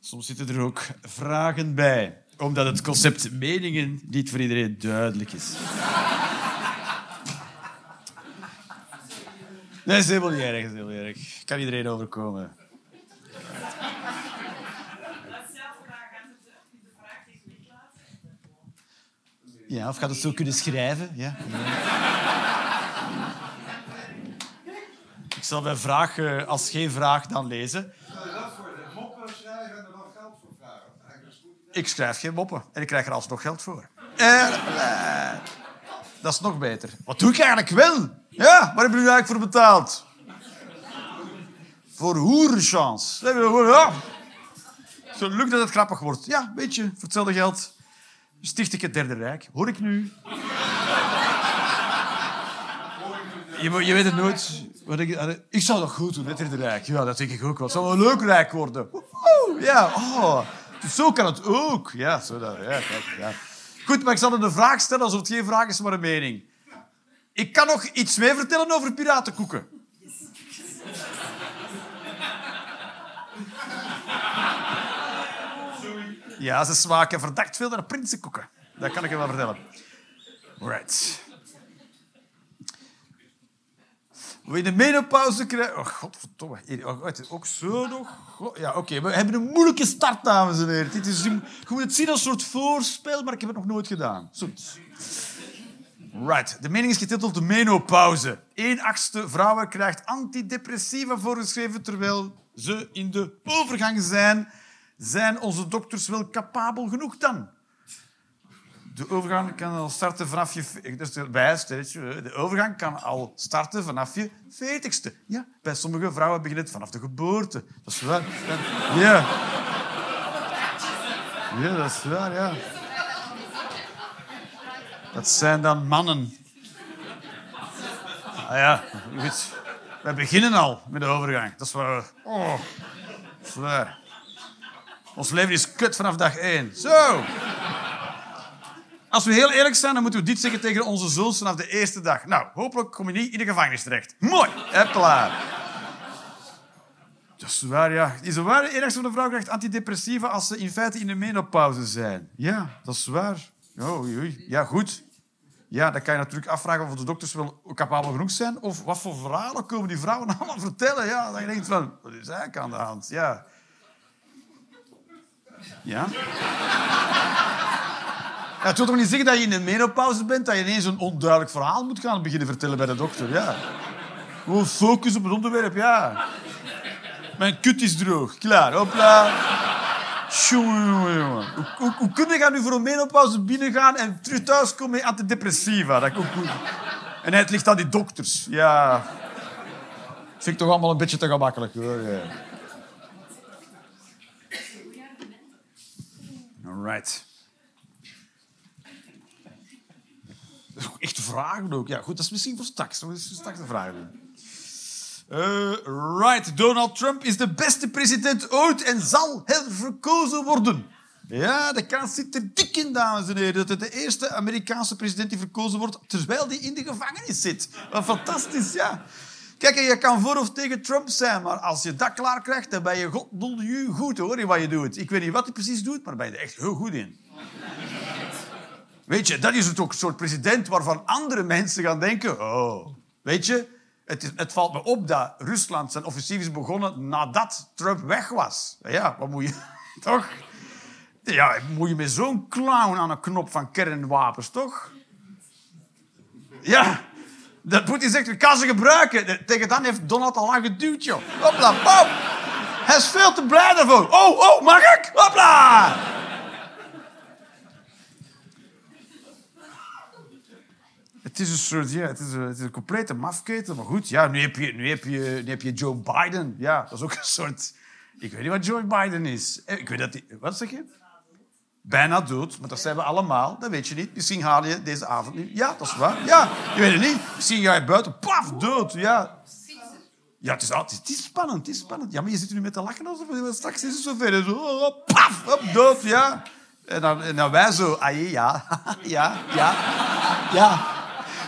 B: Soms zitten er ook vragen bij, omdat het concept meningen niet voor iedereen duidelijk is. Nee, is helemaal niet erg. is helemaal erg. Kan iedereen overkomen. Ja, of gaat het zo kunnen schrijven? Ja. Ik zal mijn vraag eh, als geen vraag dan lezen.
E: Moppen schrijven en er dan geld voor vragen. Eigenlijk is goed.
B: Ik schrijf geen moppen en ik krijg er alsnog geld voor. Dat is nog beter. Wat doe ik eigenlijk wel? Ja, waar hebben jullie eigenlijk voor betaald? Voor hoerenchance. Ja. Zo lukt dat het grappig wordt. Ja, weet je, voor hetzelfde geld sticht ik het Derde Rijk. Hoor ik nu? Je, je weet het nooit. Wat ik, ik zou dat goed doen, het Derde Rijk. Ja, dat denk ik ook wel. Het zou een leuk rijk worden. Ja, oh. Zo kan het ook. Ja, zo dat, ja, ja. Goed, maar ik zal een vraag stellen alsof het geen vraag is, maar een mening. Ik kan nog iets meer vertellen over piratenkoeken. Ja, ze smaken verdacht veel naar prinsenkoeken. Dat kan ik je wel vertellen. Right. Wil je de menopauze krijgen? Oh, godverdomme. Oh, wacht, ook zo nog? Ja, oké. We hebben een moeilijke start, dames en heren. Dit is, je moet het zien als een soort voorspel, maar ik heb het nog nooit gedaan. Goed. Right. De mening is getiteld de menopauze. Een achtste vrouwen krijgt antidepressiva voorgeschreven terwijl ze in de overgang zijn. Zijn onze dokters wel capabel genoeg dan? De overgang kan al starten vanaf je... Bij, de overgang kan al starten vanaf je veertigste. Ja, bij sommige vrouwen begint het vanaf de geboorte. Dat is waar. Ja. Ja, dat is waar, ja. Dat zijn dan mannen. Ah ja, goed. Wij beginnen al met de overgang. Dat is waar. Oh, dat is waar. Ons leven is kut vanaf dag één. Zo. Als we heel eerlijk zijn, dan moeten we dit zeggen tegen onze zoons vanaf de eerste dag. Nou, hopelijk kom je niet in de gevangenis terecht. Mooi. Hopla. Dat is waar, ja. Is het waar? Enigste van de vrouw krijgt antidepressiva als ze in feite in de menopauze zijn. Ja, dat is waar. Oh, oei. Ja, goed. Ja, dan kan je natuurlijk afvragen of de dokters wel capabel genoeg zijn. Of wat voor verhalen komen die vrouwen allemaal vertellen. Ja, dan je denkt van, wat is eigenlijk aan de hand? Ja. Ja? Ja, het wil toch niet zeggen dat je in de menopauze bent, dat je ineens een onduidelijk verhaal moet gaan beginnen vertellen bij de dokter. Ja. Gewoon focus op het onderwerp, ja. Mijn kut is droog. Klaar, hopla. Jongen. Hoe, hoe, kun je nu voor een menopauze binnengaan en terug thuis komen met antidepressiva? Dat goed. En het ligt aan die dokters. Ja. Vind ik toch allemaal een beetje te gemakkelijk, hoor. Ja. All right. Echt vragen ook. Ja, goed, dat is misschien voor straks. Dat is voor straks vragen doen. Eh, right, Donald Trump is de beste president ooit en zal herverkozen worden. Ja, de kans zit er dik in, dames en heren. Dat het de eerste Amerikaanse president die verkozen wordt terwijl die in de gevangenis zit. Wat fantastisch, ja. Kijk, je kan voor of tegen Trump zijn, maar als je dat klaar krijgt, dan ben je goddolle goed hoor, in wat je doet. Ik weet niet wat hij precies doet, maar ben je er echt heel goed in. Weet je, dat is het ook een soort president waarvan andere mensen gaan denken... Oh, weet je, het, is- het valt me op dat Rusland zijn offensief is begonnen nadat Trump weg was. Ja, wat moet je... Toch? Ja, moet je met zo'n clown aan een knop van kernwapens, toch? Ja, dat Poetin zegt, ik kan ze gebruiken. Tegen dan heeft Donald al lang geduwd, joh. Hopla, pop. Hij is veel te blij daarvoor. Oh, oh, mag ik? Hopla! Het is een soort, ja, het is een, het een complete mafketen. Maar goed, ja, nu heb, je, nu, heb je, nu heb je Joe Biden. Ja, dat is ook een soort... Ik weet niet wat Joe Biden is. Eh, Ik weet dat hij... Wat zeg je? Bijna dood, maar dat zijn we allemaal. Dat weet je niet. Misschien haal je deze avond niet. Ja, dat is waar. Ja, je weet het niet. Misschien ga je buiten, paf, dood. Ja, ja het, is, altijd, het is spannend, het is spannend. Ja, maar je zit nu met te lachen alsof straks is het zover. Oh, paf, op, dood, ja. En dan, en dan wij zo, ah ja, ja, ja, ja.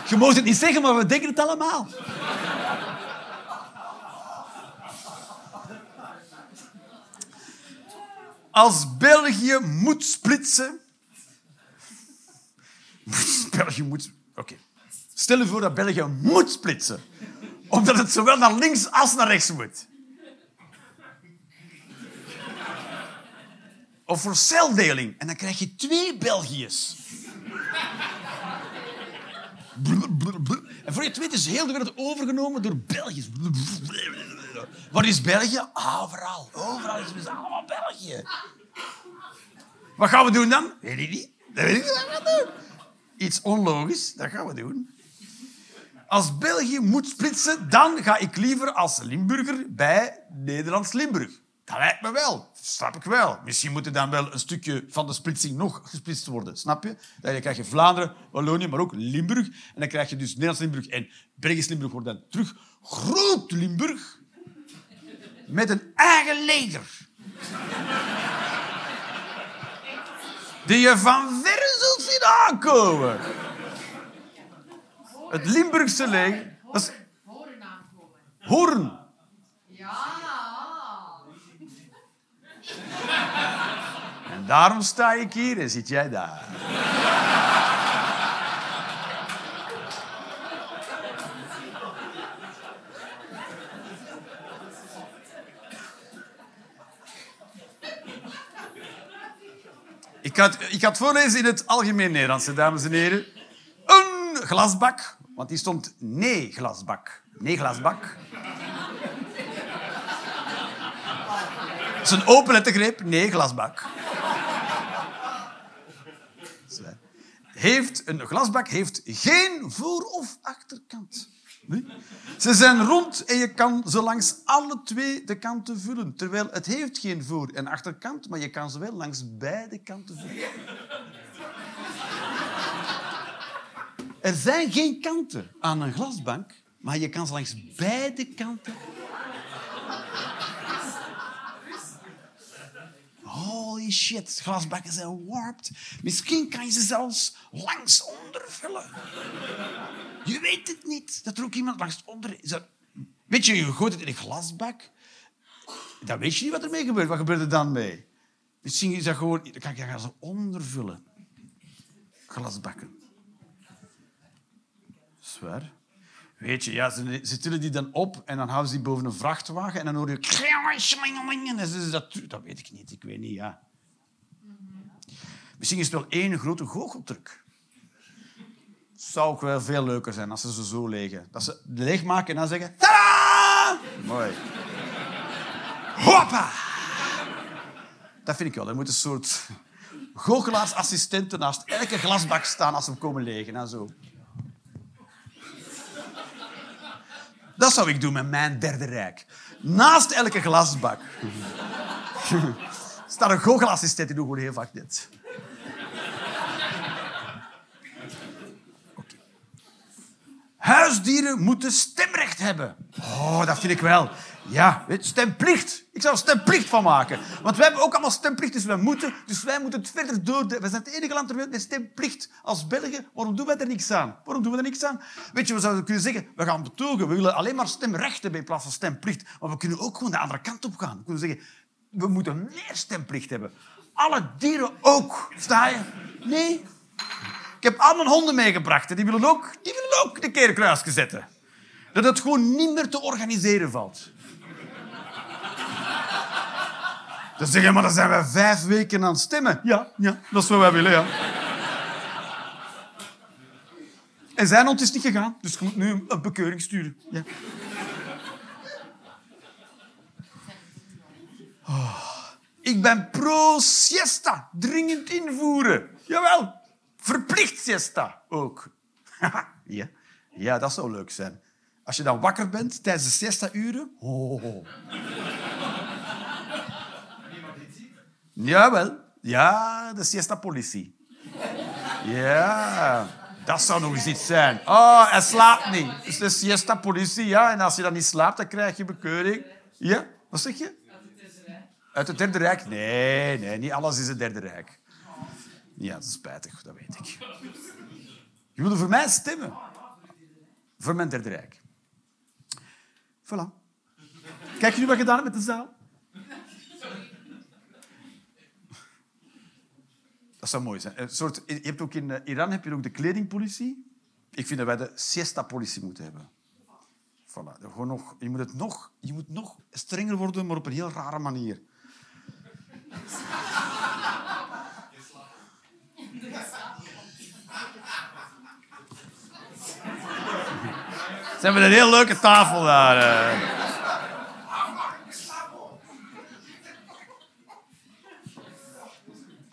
B: Je mag het niet zeggen, maar we denken het allemaal. Als België moet splitsen... België moet... Oké. Stel je voor dat België moet splitsen. Omdat het zowel naar links als naar rechts moet. Of voor celdeling. En dan krijg je twee België's. En voor je het weet is heel de wereld overgenomen door Belgiërs. Waar is België? Overal. Overal is het allemaal België. Wat gaan we doen dan? Weet niet. Dat weet ik niet wat we doen. Iets onlogisch, dat gaan we doen. Als België moet splitsen, dan ga ik liever als Limburger bij Nederlands Limburg. Dat lijkt me wel. Snap ik wel. Misschien moet er dan wel een stukje van de splitsing nog gesplitst worden. Snap je? Dan krijg je Vlaanderen, Wallonië, maar ook Limburg. En dan krijg je dus Nederlands Limburg en Belgisch Limburg wordt dan terug Groot Limburg. Met een eigen leger. Die je van verre zult zien aankomen. Het Limburgse leger. Dat is
D: Horen aankomen.
B: Hoorn.
D: Ja.
B: En daarom sta ik hier en zit jij daar. Ik het, ik het voorlezen in het algemeen Nederlands, dames en heren. Een glasbak, want die stond nee glasbak. Nee glasbak. Dat is een open lettergreep, nee glasbak. Heeft, een glasbak heeft geen voor- of achterkant. Nee? Ze zijn rond en je kan ze langs alle twee de kanten vullen. Terwijl het heeft geen voor- en achterkant, maar je kan ze wel langs beide kanten vullen. Er zijn geen kanten aan een glasbank, maar je kan ze langs beide kanten Holy shit, glasbakken zijn warped. Misschien kan je ze zelfs langs onder vullen. Je weet het niet. Dat er ook iemand langs onder Weet je, je gooit het in een glasbak. Dan weet je niet wat ermee gebeurt. Wat gebeurt er dan mee? Misschien is dat gewoon... Dan kan je gaan ze ondervullen. Glasbakken. Zwaar. Weet je, ja, ze, ze tillen die dan op en dan houden ze die boven een vrachtwagen en dan hoor je... Dat, dat weet ik niet, ik weet niet, ja. Misschien is het wel één grote goocheltruc. Zou ook wel veel leuker zijn als ze ze zo legen. Dat ze leeg maken en dan zeggen... Tadaa! Mooi. Hoppa! Dat vind ik wel. Er moet een soort goochelaarsassistenten naast elke glasbak staan als ze komen legen. En zo. Dat zou ik doen met mijn derde rijk. Naast elke glasbak staat een goochelassistent die doet heel vaak dit. Huisdieren moeten stemrecht hebben. Oh, dat vind ik wel. Ja, stemplicht. Ik zou er stemplicht van maken. Want wij hebben ook allemaal stemplicht, dus wij moeten, dus wij moeten het verder door. We zijn het enige land ter wereld met stemplicht. Als Belgen, waarom doen wij er niks aan? Waarom doen we er niks aan? Weet je, we zouden kunnen zeggen, we gaan betogen. We willen alleen maar stemrecht hebben in plaats van stemplicht. Maar we kunnen ook gewoon de andere kant op gaan. We kunnen zeggen, we moeten meer stemplicht hebben. Alle dieren ook. Sta je? Nee. Ik heb al mijn honden meegebracht. En die willen ook, die willen ook de keer kruisje zetten. Dat het gewoon niet meer te organiseren valt. Dan zeg je, maar dan zijn we vijf weken aan het stemmen. Ja, ja, dat is wat wij willen, ja. En zijn hond is niet gegaan, dus je moet nu een bekeuring sturen. Ja. Oh, ik ben pro-siesta. Dringend invoeren. Jawel. Verplicht siesta ook. ja. ja, dat zou leuk zijn. Als je dan wakker bent tijdens de siesta-uren... Oh. Jawel. Ja, de siesta-politie. Ja, dat zou nog eens iets zijn. Oh, hij slaapt niet. Dus de siesta-politie, ja. En als je dan niet slaapt, dan krijg je bekeuring. Ja, wat zeg je? Uit het Derde Rijk? Nee, nee, niet alles is het Derde Rijk. Ja, dat is spijtig, dat weet ik. Je wilde voor mij stemmen. Voor mijn Derde Rijk. Voilà. Kijk je nu wat ik gedaan heb met de zaal? Dat zou mooi zijn. Een soort, je hebt ook in eh, Iran heb je ook de kledingpolitie. Ik vind dat wij de siesta-politie moeten hebben. Voilà. Gewoon nog, je, moet het nog, je moet nog strenger worden, maar op een heel rare manier. Ze hebben een heel leuke tafel daar. eh.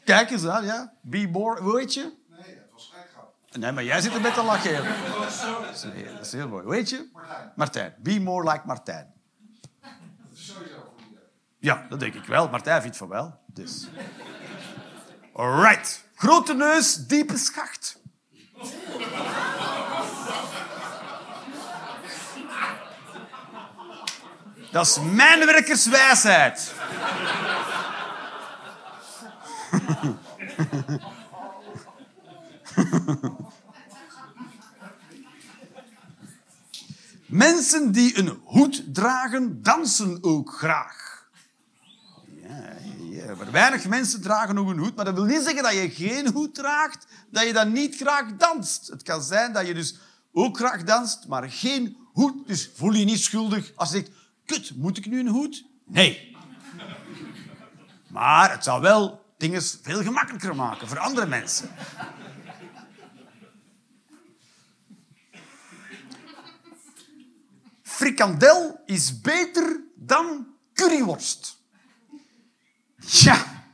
B: Kijk eens aan, ja. Be more, hoe heet je?
E: Nee, het was gek.
B: Nee, maar jij zit er met te lachen. Dat is, heel, dat is heel mooi. Hoe heet je?
E: Martijn.
B: Martijn. Be more like Martijn.
E: Dat is sowieso goed idee.
B: Ja, dat denk ik wel. Martijn vindt van wel. Dus. Alright. Grote neus, diepe schacht. Dat is mijn werkerswijsheid. Mensen die een hoed dragen, dansen ook graag. Ja, ja, maar weinig mensen dragen nog een hoed. Maar dat wil niet zeggen dat je geen hoed draagt, dat je dan niet graag danst. Het kan zijn dat je dus ook graag danst, maar geen hoed. Dus voel je niet schuldig als je zegt, kut, moet ik nu een hoed? Nee. Maar het zou wel dingen veel gemakkelijker maken voor andere mensen. Frikandel is beter dan curryworst. Ja.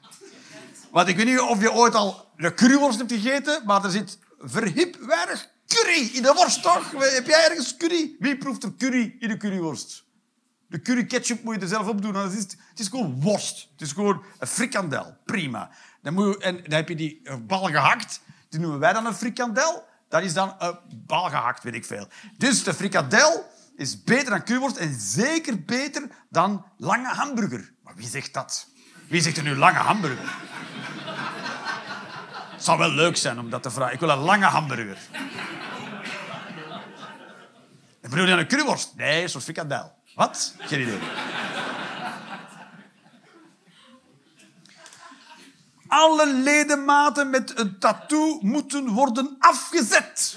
B: Want ik weet niet of je ooit al de curryworst hebt gegeten, maar er zit verhip weinig curry in de worst, toch? Heb jij ergens curry? Wie proeft er curry in de curryworst? De curry ketchup moet je er zelf op doen. Het is, het is gewoon worst. Het is gewoon een frikandel. Prima. Dan, moet je, en dan heb je die eh, bal gehakt. Die noemen wij dan een frikandel. Dat is dan een bal gehakt, weet ik veel. Dus de frikandel is beter dan curryworst en zeker beter dan lange hamburger. Maar wie zegt dat? Wie zegt er nu lange hamburger? Het zou wel leuk zijn om dat te vragen. Ik wil een lange hamburger. En bedoel je een curryworst? Nee, een frikandel. Wat? Geen idee. Alle ledematen met een tattoo moeten worden afgezet.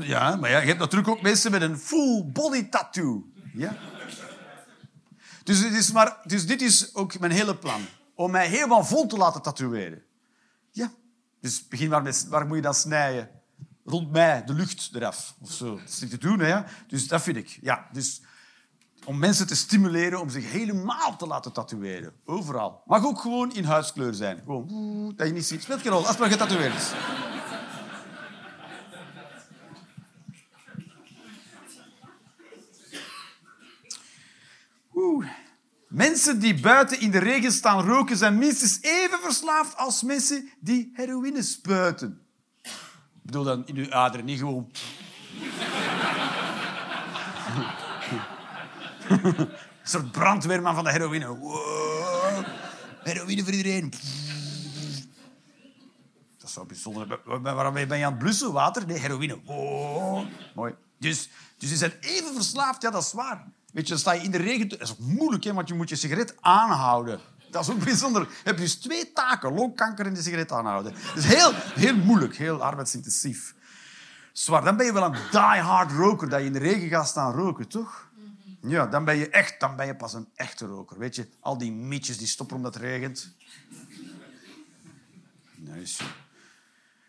B: Ja, maar ja, je hebt natuurlijk ook mensen met een full body tattoo. Ja. Dus, dit is maar, dus dit is ook mijn hele plan. Om mij helemaal vol te laten tatoeëren. Ja. Dus begin maar met, waar moet je dan snijden? Rond mij, de lucht eraf. Of zo. Dat is niet te doen, hè. Dus dat vind ik. Ja, dus om mensen te stimuleren om zich helemaal te laten tatoeëren. Overal. Mag ook gewoon in huidskleur zijn. Gewoon, dat je niet ziet. Speelt geen rol, als het maar getatoeëerd is. Mensen die buiten in de regen staan roken zijn minstens even verslaafd als mensen die heroïne spuiten. Ik bedoel dan in uw aderen, niet gewoon... Een soort brandweerman van de heroïne. Heroïne voor iedereen. Dat is zo bijzonder. Waarom ben je aan het blussen? Water? Nee, heroïne. Mooi. Dus, dus je bent even verslaafd. Ja, dat is waar. Weet je, dan sta je in de regen. Dat is ook moeilijk, hè, want je moet je sigaret aanhouden. Dat is ook bijzonder. Je hebt dus twee taken. Longkanker en de sigaret aanhouden. Dat is heel, heel moeilijk. Heel arbeidsintensief. Zwaar. Dan ben je wel een die-hard roker. Dat je in de regen gaat staan roken, toch? Ja, dan ben je echt, dan ben je pas een echte roker. Weet je, al die mietjes die stoppen omdat het regent. Nice.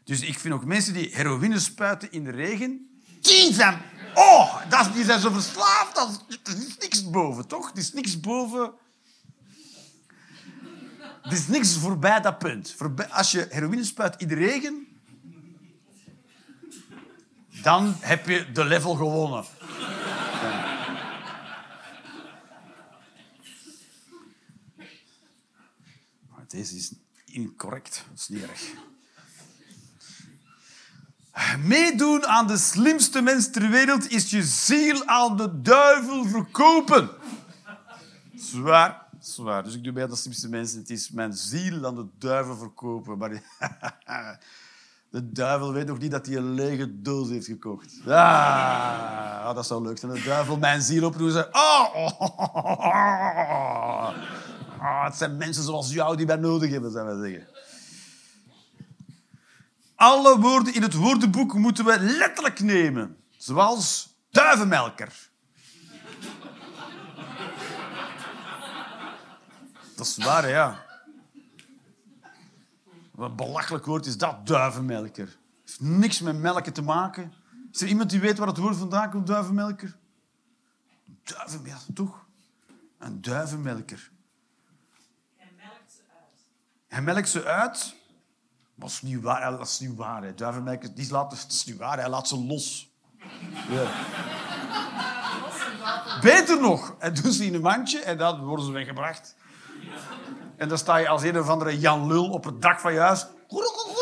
B: Dus ik vind ook mensen die heroïne spuiten in de regen, die zijn... Oh, dat, die zijn zo verslaafd. Dat, er is niks boven, toch? Er is niks boven... Er is niks voorbij dat punt. Als je heroïne spuit in de regen, dan heb je de level gewonnen. Deze is incorrect. Dat is niet erg. Meedoen aan de slimste mens ter wereld is je ziel aan de duivel verkopen. Zwaar, zwaar. Dus ik doe bij de slimste mensen. Het is mijn ziel aan de duivel verkopen. Maar de duivel weet nog niet dat hij een lege doos heeft gekocht. Ah, ah, dat zou leuk zijn. De duivel mijn ziel oproepen. Oh, oh, oh, oh, oh. Ah, het zijn mensen zoals jou die wij nodig hebben, zou wij zeggen. Alle woorden in het woordenboek moeten we letterlijk nemen. Zoals duivenmelker. Dat is waar, ja. Wat een belachelijk woord is dat, duivenmelker. heeft niks met melken te maken. Is er iemand die weet waar het woord vandaan komt, duivenmelker? Duivenmelker, toch? Een duivenmelker. Hij melkt ze uit. Dat is niet waar. Dat is niet waar. Hè. Die laat, dat is niet waar. Hij laat ze los. Ja. Beter nog. Hij doet ze in een mandje en dan worden ze weggebracht. En dan sta je als een of andere Jan Lul op het dak van je huis. Kom, kom,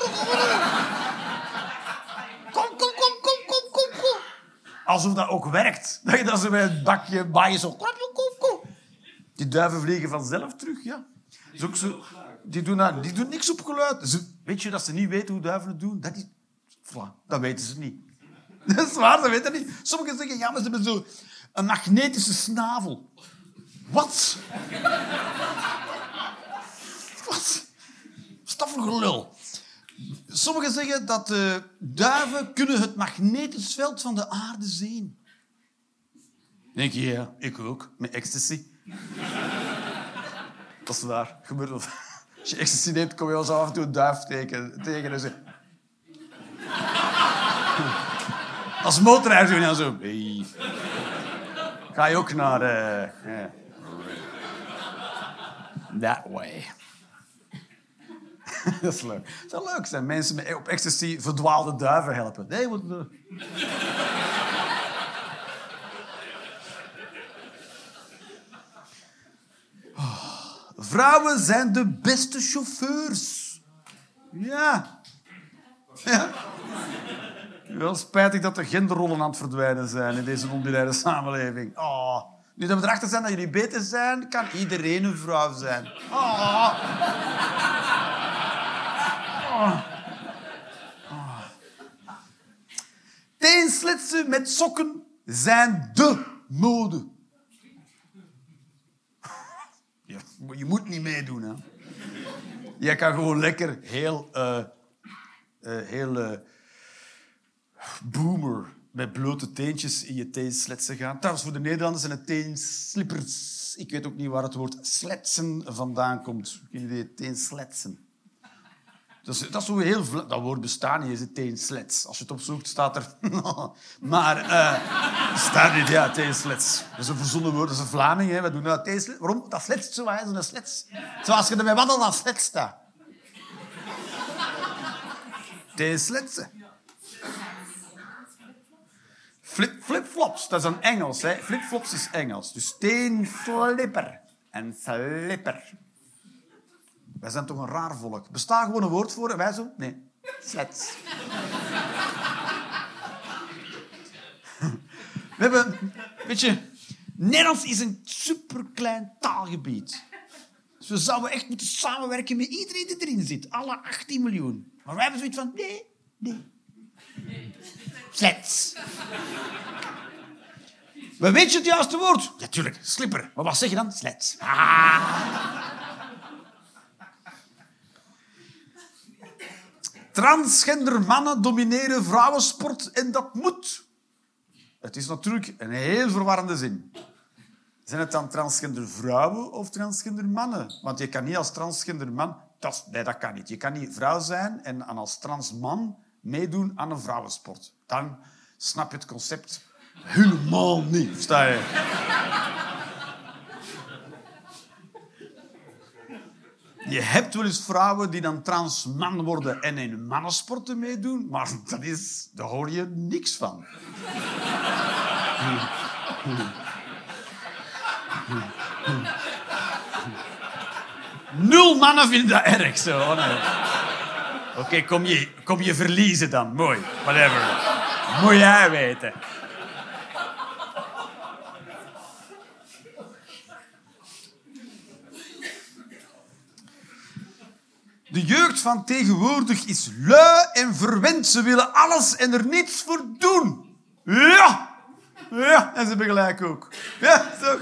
B: kom, kom, kom, kom, kom. Alsof dat ook werkt. Dat je dat ze met een bakje baaien zo... Kom, kom, kom. Die duiven vliegen vanzelf terug, ja. Zo, die, doen dat, die doen niks op geluid. Weet je dat ze niet weten hoe duiven het doen? Dat, is, voilà, dat weten ze niet. Dat is waar, ze weten niet. Sommigen zeggen, ja, maar ze hebben zo een magnetische snavel. Wat? Wat? Wat gelul? Sommigen zeggen dat eh, duiven kunnen het magnetisch veld van de aarde zien. Denk je, ja, ik ook, met ecstasy. Dat is waar. Gebeurt wel. Als je ecstasy neemt, kom je zo af en toe een duif tegen. tegen en zo. Als motorrijder doe je dan zo. Ga je ook naar... eh. That way. Dat is leuk. Het zou leuk zijn. Mensen op ecstasy verdwaalde duiven helpen. Nee, wat... Vrouwen zijn de beste chauffeurs. Ja. Ja. Wel spijtig dat de genderrollen aan het verdwijnen zijn in deze non-binaire samenleving. Oh. Nu dat we zijn dat jullie beter zijn, kan iedereen een vrouw zijn. Oh. Oh. Oh. Teenslitsen met sokken zijn de mode. Ja, maar je moet niet meedoen, hè. Jij kan gewoon lekker heel... eh, eh, heel eh, boomer met blote teentjes in je teensletsen gaan. Trouwens, voor de Nederlanders zijn het teenslippers. Ik weet ook niet waar het woord sletsen vandaan komt. Geen idee, teensletsen. Dat is, dat is heel... Dat woord bestaat niet, is het teenslets. Als je het opzoekt, staat er... maar eh staat niet, ja, teenslets. Dat is een verzonnen woord, dat is een Vlaming. Hè. We doen dat teenslets. Waarom? Dat sletst zo, hè, zo'n slets. Zoals je ermee wandelt, dan sletst dat. Teensletsen. Flip, flipflops, dat is dan Engels. Hè. Flipflops is Engels. Dus teenslipper. Een slipper. Wij zijn toch een raar volk. Bestaat gewoon een woord voor wij zo? Nee. Slets. We hebben, weet je, Nederlands is een superklein taalgebied. Dus we zouden echt moeten samenwerken met iedereen die erin zit. Alle 18 miljoen. Maar wij hebben zoiets van, nee, nee. Slets. Weet je het juiste woord? Natuurlijk, slipper. Maar wat zeg je dan? Slets. Ah. Transgender mannen domineren vrouwensport en dat moet. Het is natuurlijk een heel verwarrende zin. Zijn het dan transgender vrouwen of transgender mannen? Want je kan niet als transgender man... Dat, nee, dat kan niet. Je kan niet vrouw zijn en als trans man meedoen aan een vrouwensport. Dan snap je het concept helemaal niet. Versta je? Je hebt wel eens vrouwen die dan trans man worden en in mannensporten meedoen, maar dat is, daar hoor je niks van. Nul mannen vinden dat erg zo. oh. Oké, kom, je, kom je verliezen dan. Mooi, whatever. Moet jij weten. De jeugd van tegenwoordig is lui en verwend. Ze willen alles en er niets voor doen. Ja! Ja, en ze hebben gelijk ook. Ja, toch?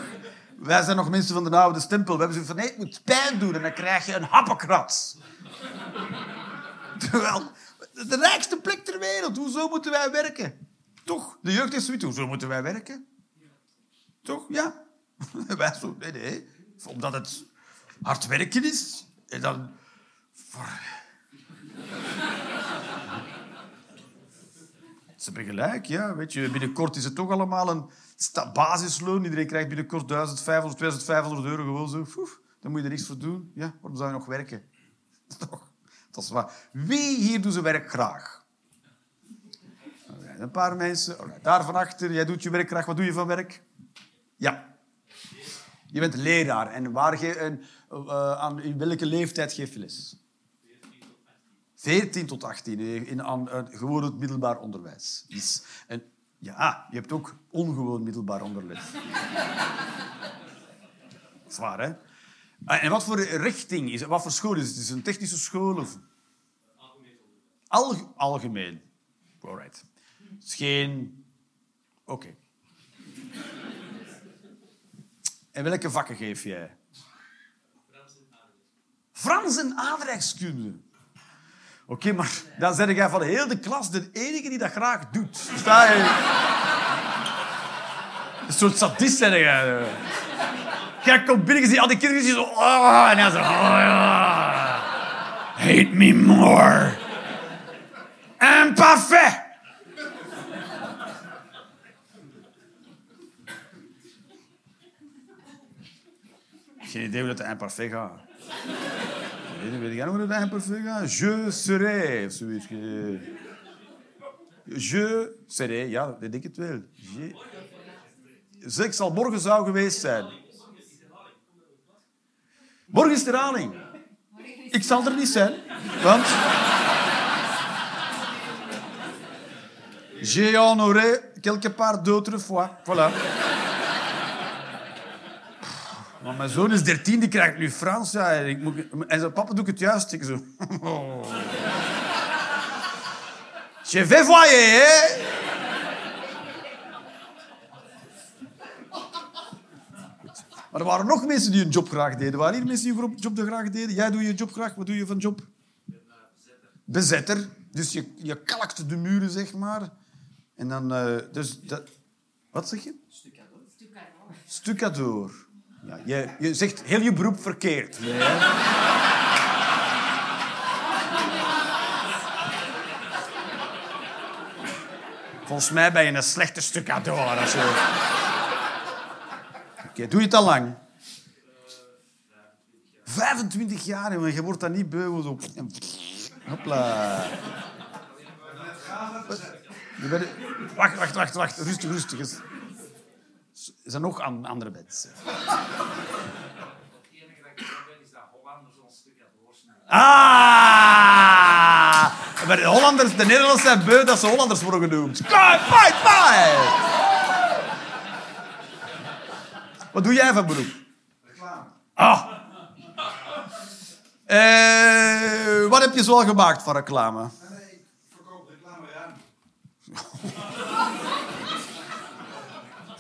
B: Wij zijn nog mensen van de oude stempel. We hebben zoiets van, nee, moet pijn doen en dan krijg je een happenkrats. Terwijl, de rijkste plek ter wereld. Hoezo moeten wij werken? Toch? De jeugd is zoiets. Hoezo moeten wij werken? Toch? Ja. Wij zo, nee, nee. Omdat het hard werken is. En dan... Voor... Ze hebben gelijk, ja. Weet je, binnenkort is het toch allemaal een basisloon. Iedereen krijgt binnenkort 1500, 2500 euro gewoon zo. Foef, dan moet je er niks voor doen. Ja, waarom zou je nog werken? Toch? Dat is waar. Wie hier doet zijn werk graag? Een paar mensen. Daar van achter. Jij doet je werk graag. Wat doe je van werk? Ja. Je bent leraar. En waar eh, aan, in welke leeftijd geef je les? 14 tot 18, eh, in, eh, gewoon het middelbaar onderwijs. En, ja, je hebt ook ongewoon middelbaar onderwijs. Zwaar, hè? Ah, En wat voor richting is het? Wat voor school is het? Is het een technische school? Of? Algemeen. algemeen. Alright. Het is geen... Oké. En welke vakken geef jij? Frans en aardrijkskunde. Oké, maar dan ben jij van heel de klas de enige die dat graag doet. Sta je? Een soort sadist ben jij. Jij komt binnen en ziet al die kinderen die zo... Oh, en hij zo... Oh, ja. Hate me more. Imparfait. Geen idee hoe dat de imparfait gaat. Weet, weet jij nog hoe dat imparfait gaat? Je serai, of zoiets. Je- Je serai, ja, dat denk ik het wel. Je... Zeg, ik zal morgen zou geweest zijn. Morgen is de herhaling. Ik zal er niet zijn, want... J'ai honoré quelque part d'autres fois. Voilà. Maar mijn zoon is 13, die krijgt nu Frans. Ja, en, ik moet, en zijn papa doet het juist. Ik zo... Oh. Je vais voyer, hè? Maar er waren nog mensen die hun job graag deden. Waren hier mensen die hun job graag deden? Jij doet je job graag. Wat doe je van job? Bezetter. Dus je, je kalkt de muren, zeg maar. En dan... eh, dus dat... Wat zeg je? Stucadoor. Ja, je, je zegt heel je beroep verkeerd. Nee? Volgens mij ben je een slechte. Als je... Oké, doe je het al lang? 25 jaar. Je wordt dat niet beu. Zo. Hopla. Wacht, wacht, wacht, wacht. Rustig, rustig. Er zijn nog aan andere bands. Ah! Maar de Hollanders, de Nederlanders zijn beu dat ze Hollanders worden genoemd. Fight, fight, fight! Wat doe jij van beroep?
E: Reclame.
B: Ah! Eh, wat heb je zoal gemaakt van reclame?
E: Nee, ik verkoop reclame aan.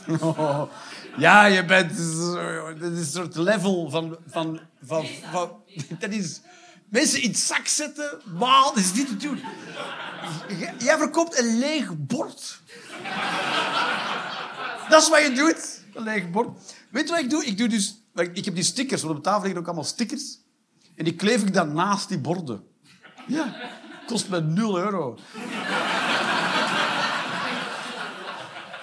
B: Ja, je bent... Dit is een soort level van... van, van, dat is... Mensen in zak zetten, maar dat is niet te doen. Jij verkoopt een leeg bord. Dat is wat je doet. Een leeg bord. Weet je wat ik doe? Ik, doe dus, ik heb die stickers, want op de tafel liggen ook allemaal stickers. En die kleef ik dan naast die borden. Ja, kost me 0 euro.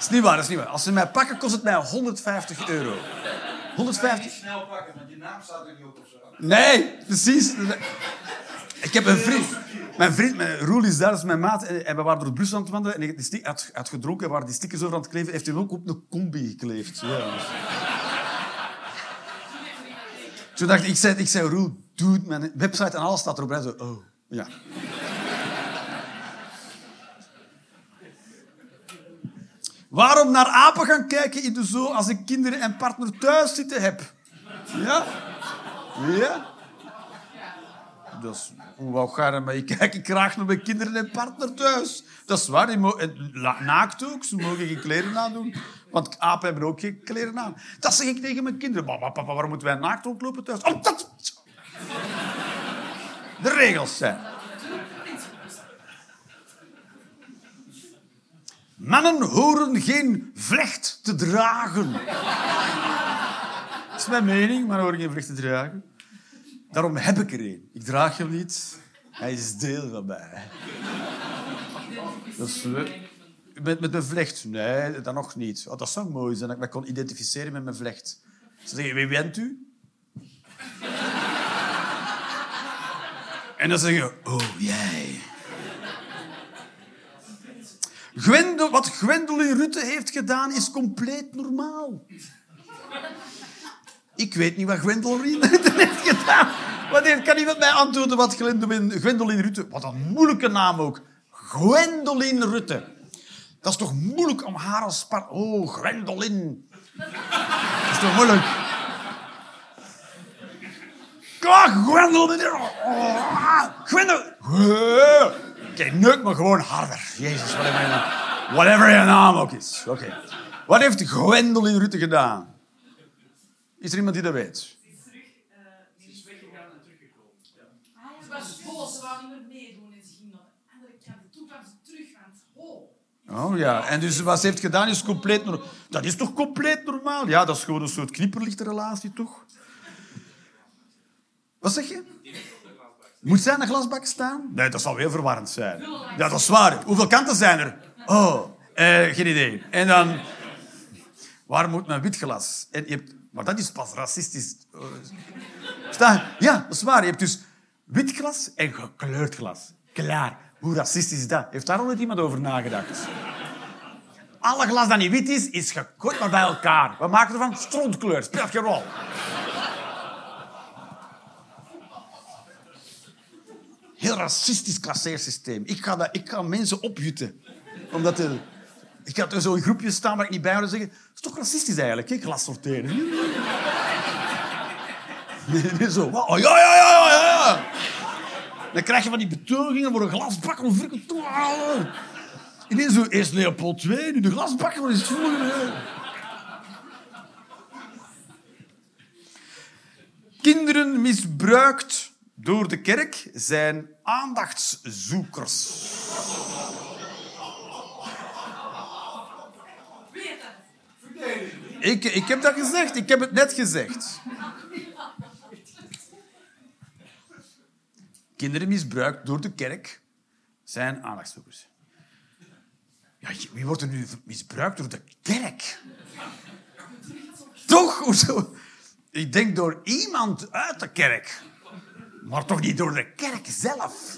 B: Dat is niet waar, dat is niet waar. Als ze mij pakken, kost het mij 150 euro. 150...
E: Snel pakken, want je naam staat er niet op of zo.
B: Nee, precies. Ik heb een vriend. Mijn vriend, mijn, Roel is daar, dat is mijn maat. En en we waren door Brussel aan het wandelen. En ik die had, had gedronken. En waren die stickers over aan het kleven. Heeft hij ook op een combi gekleefd. Ja. Toen dacht ik, ik zei, ik zei Roel, doe het. Mijn website en alles staat erop. Hij zo, oh, ja. Waarom naar apen gaan kijken in de zoo als ik kinderen en partner thuis zitten heb? Ja? Ja? Dat is, hoe ga je maar ik kijk ik graag naar mijn kinderen en partner thuis. Dat is waar. Die la- naakt ook. Ze mogen geen kleren aandoen. Want apen hebben ook geen kleren aan. Dat zeg ik tegen mijn kinderen. Papa, papa, waarom moeten wij naakt rondlopen thuis? Oh, dat... De regels zijn. Mannen horen geen vlecht te dragen. Dat is mijn mening, mannen horen geen vlecht te dragen. Daarom heb ik er een. Ik draag hem niet. Hij is deel van mij. Dat is leuk. Met, met mijn vlecht? Nee, dat nog niet. Oh, dat zou mooi zijn, dat ik me kon identificeren met mijn vlecht. Ze zeggen, wie bent u? En dan zeg je, oh, jij. Wat Gwendoline Rutte heeft gedaan, is compleet normaal. Ik weet niet wat Gwendoline Rutte heeft gedaan. Wanneer kan iemand mij antwoorden wat Gwendoline, Rutte... Wat een moeilijke naam ook. Gwendoline Rutte. Dat is toch moeilijk om haar als par... Oh, Gwendoline. Dat is toch moeilijk? Kom, Gwendoline. Oh, Gwendoline. Kijk, neuk me gewoon harder. Jezus, wat? Whatever je naam ook is. Oké. Wat heeft Gwendoline Rutte gedaan? Is er iemand die dat weet?
D: Ze was boos, ze wou niet meer meedoen en ze ging naar de andere kant. Toen kwam ze terug, want oh.
B: Oh ja, en dus wat ze heeft gedaan is compleet normaal. Dat is toch compleet normaal? Ja, dat is gewoon een soort knipperlichtenrelatie, toch? Wat zeg je? Moet zij in een glasbak staan? Nee, dat zal heel verwarrend zijn. Ja, dat is waar. Hoeveel kanten zijn er? Oh, eh, geen idee. En dan... Waar moet mijn wit glas? En je hebt... Maar dat is pas racistisch. Eh, Sta, ja, dat is waar. Je hebt dus wit glas en gekleurd glas. Klaar. Hoe racistisch is dat? Heeft daar al nooit iemand over nagedacht? Alle glas dat niet wit is, is gekooid maar bij elkaar. We maken ervan strontkleur. Speelt geen rol. Heel racistisch klasseersysteem. Ik ga, dat, ik ga mensen opjutten. Omdat de, ik ga er zo in groepjes staan waar ik niet bij en zeggen... Dat is toch racistisch eigenlijk, hè, glas sorteren. Zo. Oh, ja, ja, ja, ja, ja. Dan krijg je van die betogingen voor een glasbak halen. Ineens zo, eerst Leopold II, nu de glasbak, wat is het? Kinderen misbruikt door de kerk zijn aandachtszoekers. Ik, ik heb dat gezegd. Ik heb het net gezegd. Kinderen misbruikt door de kerk zijn aandachtszoekers. Wie wordt er nu misbruikt door de kerk? Toch? Ik denk door iemand uit de kerk. Maar toch niet door de kerk zelf.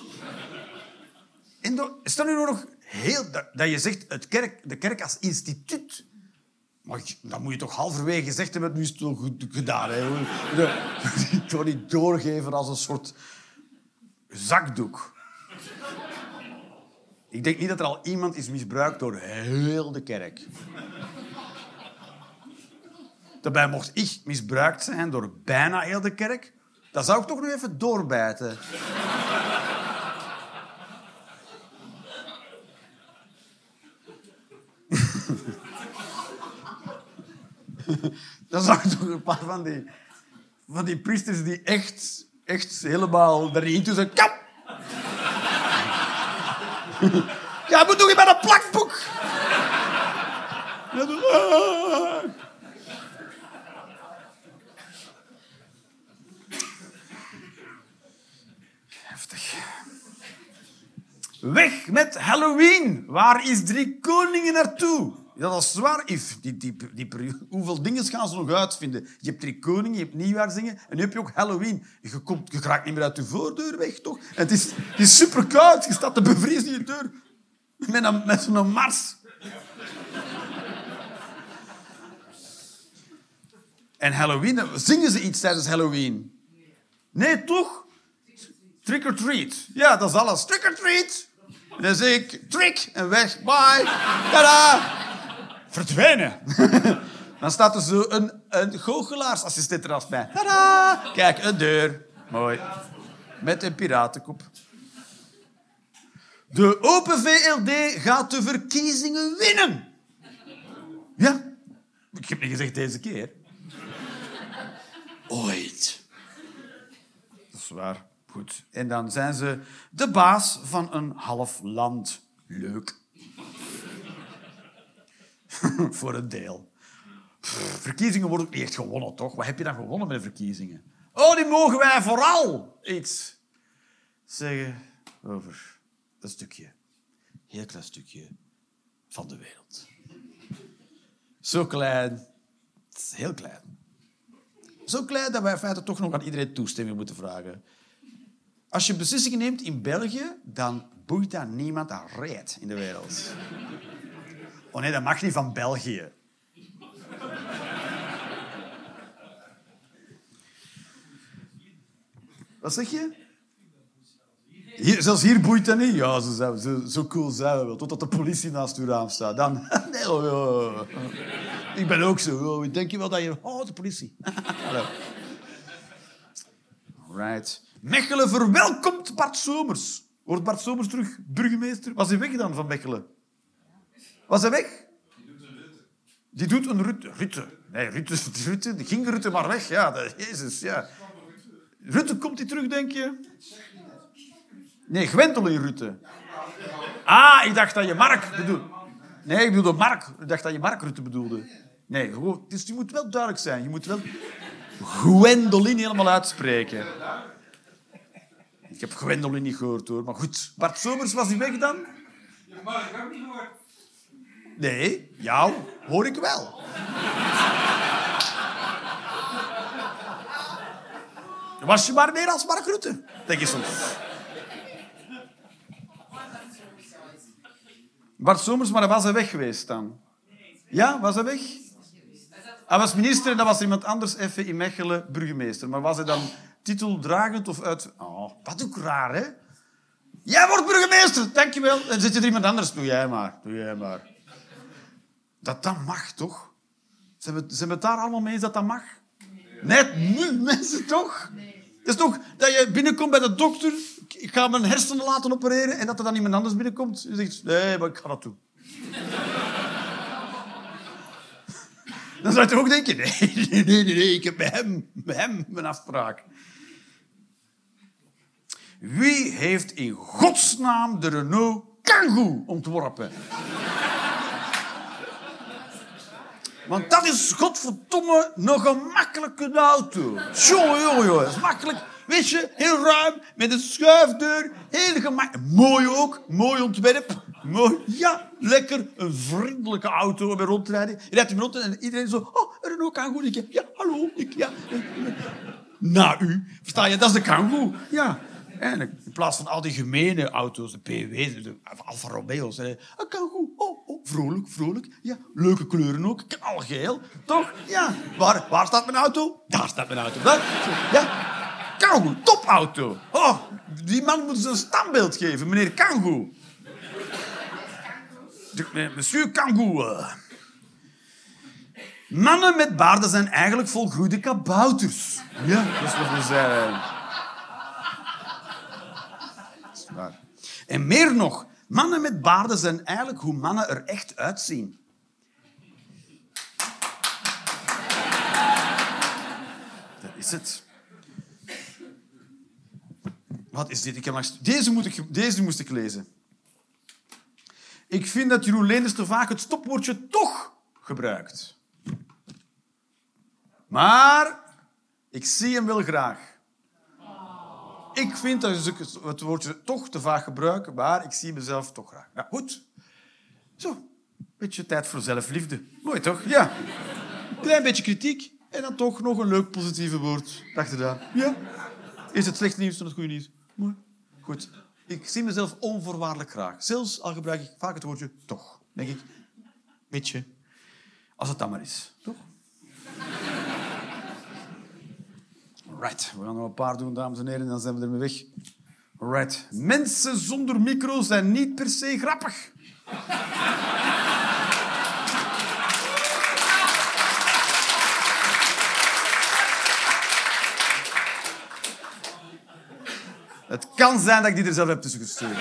B: En stel nu nog heel... Dat, je zegt het kerk, de kerk als instituut. Maar ik- dan moet je toch halverwege gezegd hebben, nu is het toch goed gedaan. Hè? De- Toch niet doorgeven als een soort zakdoek. Ik denk niet dat er al iemand is misbruikt door heel de kerk. Daarbij mocht ik misbruikt zijn door bijna heel de kerk. Dan zou ik toch nog even doorbijten. Dan zag ik toch een paar van die, van die priesters die echt, echt helemaal er niet toe zijn. Kap! Ja, moet je met een plakboek? Ja, doe- ah. Heftig. Weg met Halloween. Waar is Drie Koningen naartoe? Ja, dat is zwaar. Die, die, die, hoeveel dingen gaan ze nog uitvinden? Je hebt Drie Koningen, je hebt Nieuwjaarzingen en nu heb je ook Halloween. Je, komt, je raakt niet meer uit je voordeur weg, toch? Het is, het super koud. Je staat te bevriezen in je deur. Met, met zo'n mars. En Halloween, zingen ze iets tijdens Halloween? Nee, toch? Trick or treat. Ja, dat is alles. Trick or treat. En dan zeg ik trick en weg. Bye. Tada. Verdwijnen. Dan staat er zo een, een goochelaarsassistent ernaast mij. Tada. Kijk, een deur. Mooi. Met een piratenkop. De Open VLD gaat de verkiezingen winnen. Ja. Ik heb niet gezegd deze keer. Ooit. Dat is waar. Goed. En dan zijn ze de baas van een half land. Leuk. Voor een deel. Verkiezingen worden ook niet echt gewonnen, toch? Wat heb je dan gewonnen met verkiezingen? Oh, die mogen wij vooral iets zeggen over een stukje, heel klein stukje van de wereld. Zo klein, heel klein. Zo klein dat wij in feite toch nog aan iedereen toestemming moeten vragen. Als je beslissingen neemt in België, dan boeit dat niemand aan reet in de wereld. Oh nee, dat mag niet van België. Wat zeg je? Hier, zelfs hier boeit dat niet. Ja, zo, zo, cool zijn we wel. Totdat de politie naast uw raam staat. Dan... Nee, oh, ja. Ik ben ook zo. Oh, denk je wel dat je... Oh, de politie. Hallo. Right. Mechelen verwelkomt Bart Somers. Wordt Bart Somers terug burgemeester? Was hij weg dan van Mechelen? Was hij weg? Die doet een Rutte. Rutte. Nee, Rutte, Rutte. Die ging Rutte maar weg. Ja, dat, jezus, ja. Rutte, komt hij terug, denk je? Nee, Gwendolen Rutte. Ah, ik dacht dat je Mark bedoelde. Nee, ik bedoelde Mark. Ik dacht dat je Mark Rutte bedoelde. Nee, gewoon, dus je moet wel duidelijk zijn. Je moet wel Gwendoline helemaal uitspreken. Ik heb Gwendoline niet gehoord, hoor. Maar goed, Bart Somers, was hij weg dan?
E: Maar ik heb niet gehoord.
B: Nee, jou hoor ik wel. Was je maar meer als Mark Rutte, denk je soms. Bart Somers, maar was hij weg geweest dan? Ja, was hij weg? Hij was minister en dan was er iemand anders even in Mechelen burgemeester. Maar was hij dan titeldragend of uit... Oh, dat ook raar, hè? Jij wordt burgemeester, dankjewel. En dan zit je er iemand anders. Doe jij maar, doe jij maar. Dat dat mag, toch? Zijn we, zijn we het daar allemaal mee eens dat dat mag? Net nu, mensen, toch? Het is toch dat je binnenkomt bij de dokter, ik ga mijn hersenen laten opereren, en dat er dan iemand anders binnenkomt. Je zegt, nee, maar ik ga dat doen. Dan zou je toch ook denken, nee, nee, nee, nee, ik heb met hem, met hem mijn afspraak. Wie heeft in godsnaam de Renault Kangoo ontworpen? Want dat is godverdomme nog een makkelijke auto. Jongen, jongen, jongen. Dat is makkelijk. Weet je, heel ruim, met een schuifdeur. Heel gemakkelijk. Mooi ook, mooi ontwerp. Mooi. Ja, lekker. Een vriendelijke auto om mee rond te rijden. Je rijdt hem rond en iedereen zo... Oh, Renault Kangoo. Ik, ja, hallo. Ja. Na u. Versta je? Dat is de Kangoo. Ja. En in plaats van al die gemene auto's, de PW's, de Alfa Romeo's. hè. Een Kangoo. Oh, oh, vrolijk, vrolijk. Ja, leuke kleuren ook. Knalgeel. Toch? Ja. Waar, waar staat mijn auto? Daar staat mijn auto. Daar. Ja. Kangoo, topauto. Oh, die man moet ze een standbeeld geven, meneer Kangoo. De- eh, Monsieur Kangoo. eh. Mannen met baarden zijn eigenlijk volgroeide kabouters. Ja, dat is wat we zijn. Dat is waar. En meer nog, mannen met baarden zijn eigenlijk hoe mannen er echt uitzien. Dat is het. Wat is dit? Ik heb langs... deze, moet ik, deze moest ik lezen. Ik vind dat Jeroen Leenders te vaak het stopwoordje toch gebruikt. Maar ik zie hem wel graag. Ik vind dat ze het woordje toch te vaak gebruiken, maar ik zie mezelf toch graag. Nou, goed. Zo, beetje tijd voor zelfliefde. Mooi toch? Ja. Klein beetje kritiek en dan toch nog een leuk positieve woord achteraan. Ja. Is het slechte nieuws dan het goede nieuws? Mooi. Goed. Ik zie mezelf onvoorwaardelijk graag. Zelfs al gebruik ik vaak het woordje toch. Denk ik, weet je, als het dan maar is. Toch? Right. We gaan nog een paar doen, dames en heren, en dan zijn we ermee weg. Right. Mensen zonder micro zijn niet per se grappig. Het kan zijn dat ik die er zelf heb tussen gestuurd.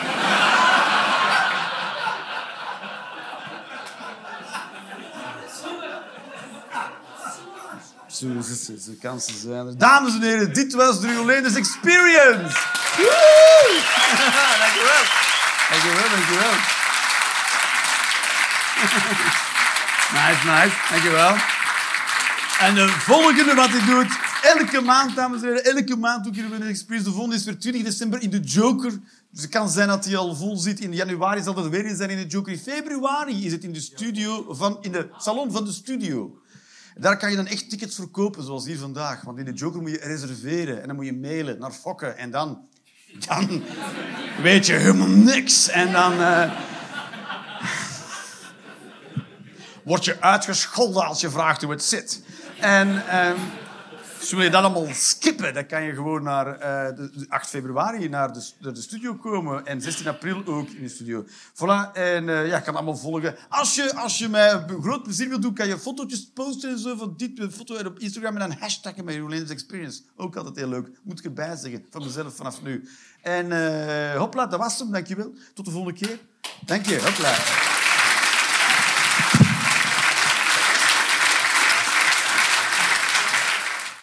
B: Dames en heren, dit was de Rioleners Experience. Woe! dankjewel. Dankjewel, dankjewel. nice, nice. Dankjewel. En de volgende wat hij doet, elke maand, dames en heren, elke maand doe ik een experience. De volgende is voor 20 december in de Joker. Dus het kan zijn dat hij al vol zit. In januari zal het weer zijn in de Joker. In februari is het in de studio van, in de salon van de studio. Daar kan je dan echt tickets verkopen, zoals hier vandaag. Want in de Joker moet je reserveren en dan moet je mailen naar Fokke. En dan, dan weet je helemaal niks. En dan eh, word je uitgescholden als je vraagt hoe het zit. En ehm, dus wil je dat allemaal skippen, dan kan je gewoon naar eh, de, de 8 februari naar de, naar de studio komen. En 16 april ook in de studio. Voilà, en eh, ja, kan allemaal volgen. Als je, als je mij groot plezier wilt doen, kan je fotootjes posten en zo van dit eh, foto op Instagram en dan hashtaggen met Roland's Experience. Ook altijd heel leuk. Moet ik erbij zeggen, van mezelf vanaf nu. En hopla, dat was hem, dankjewel. Tot de volgende keer. Dank je, hopla.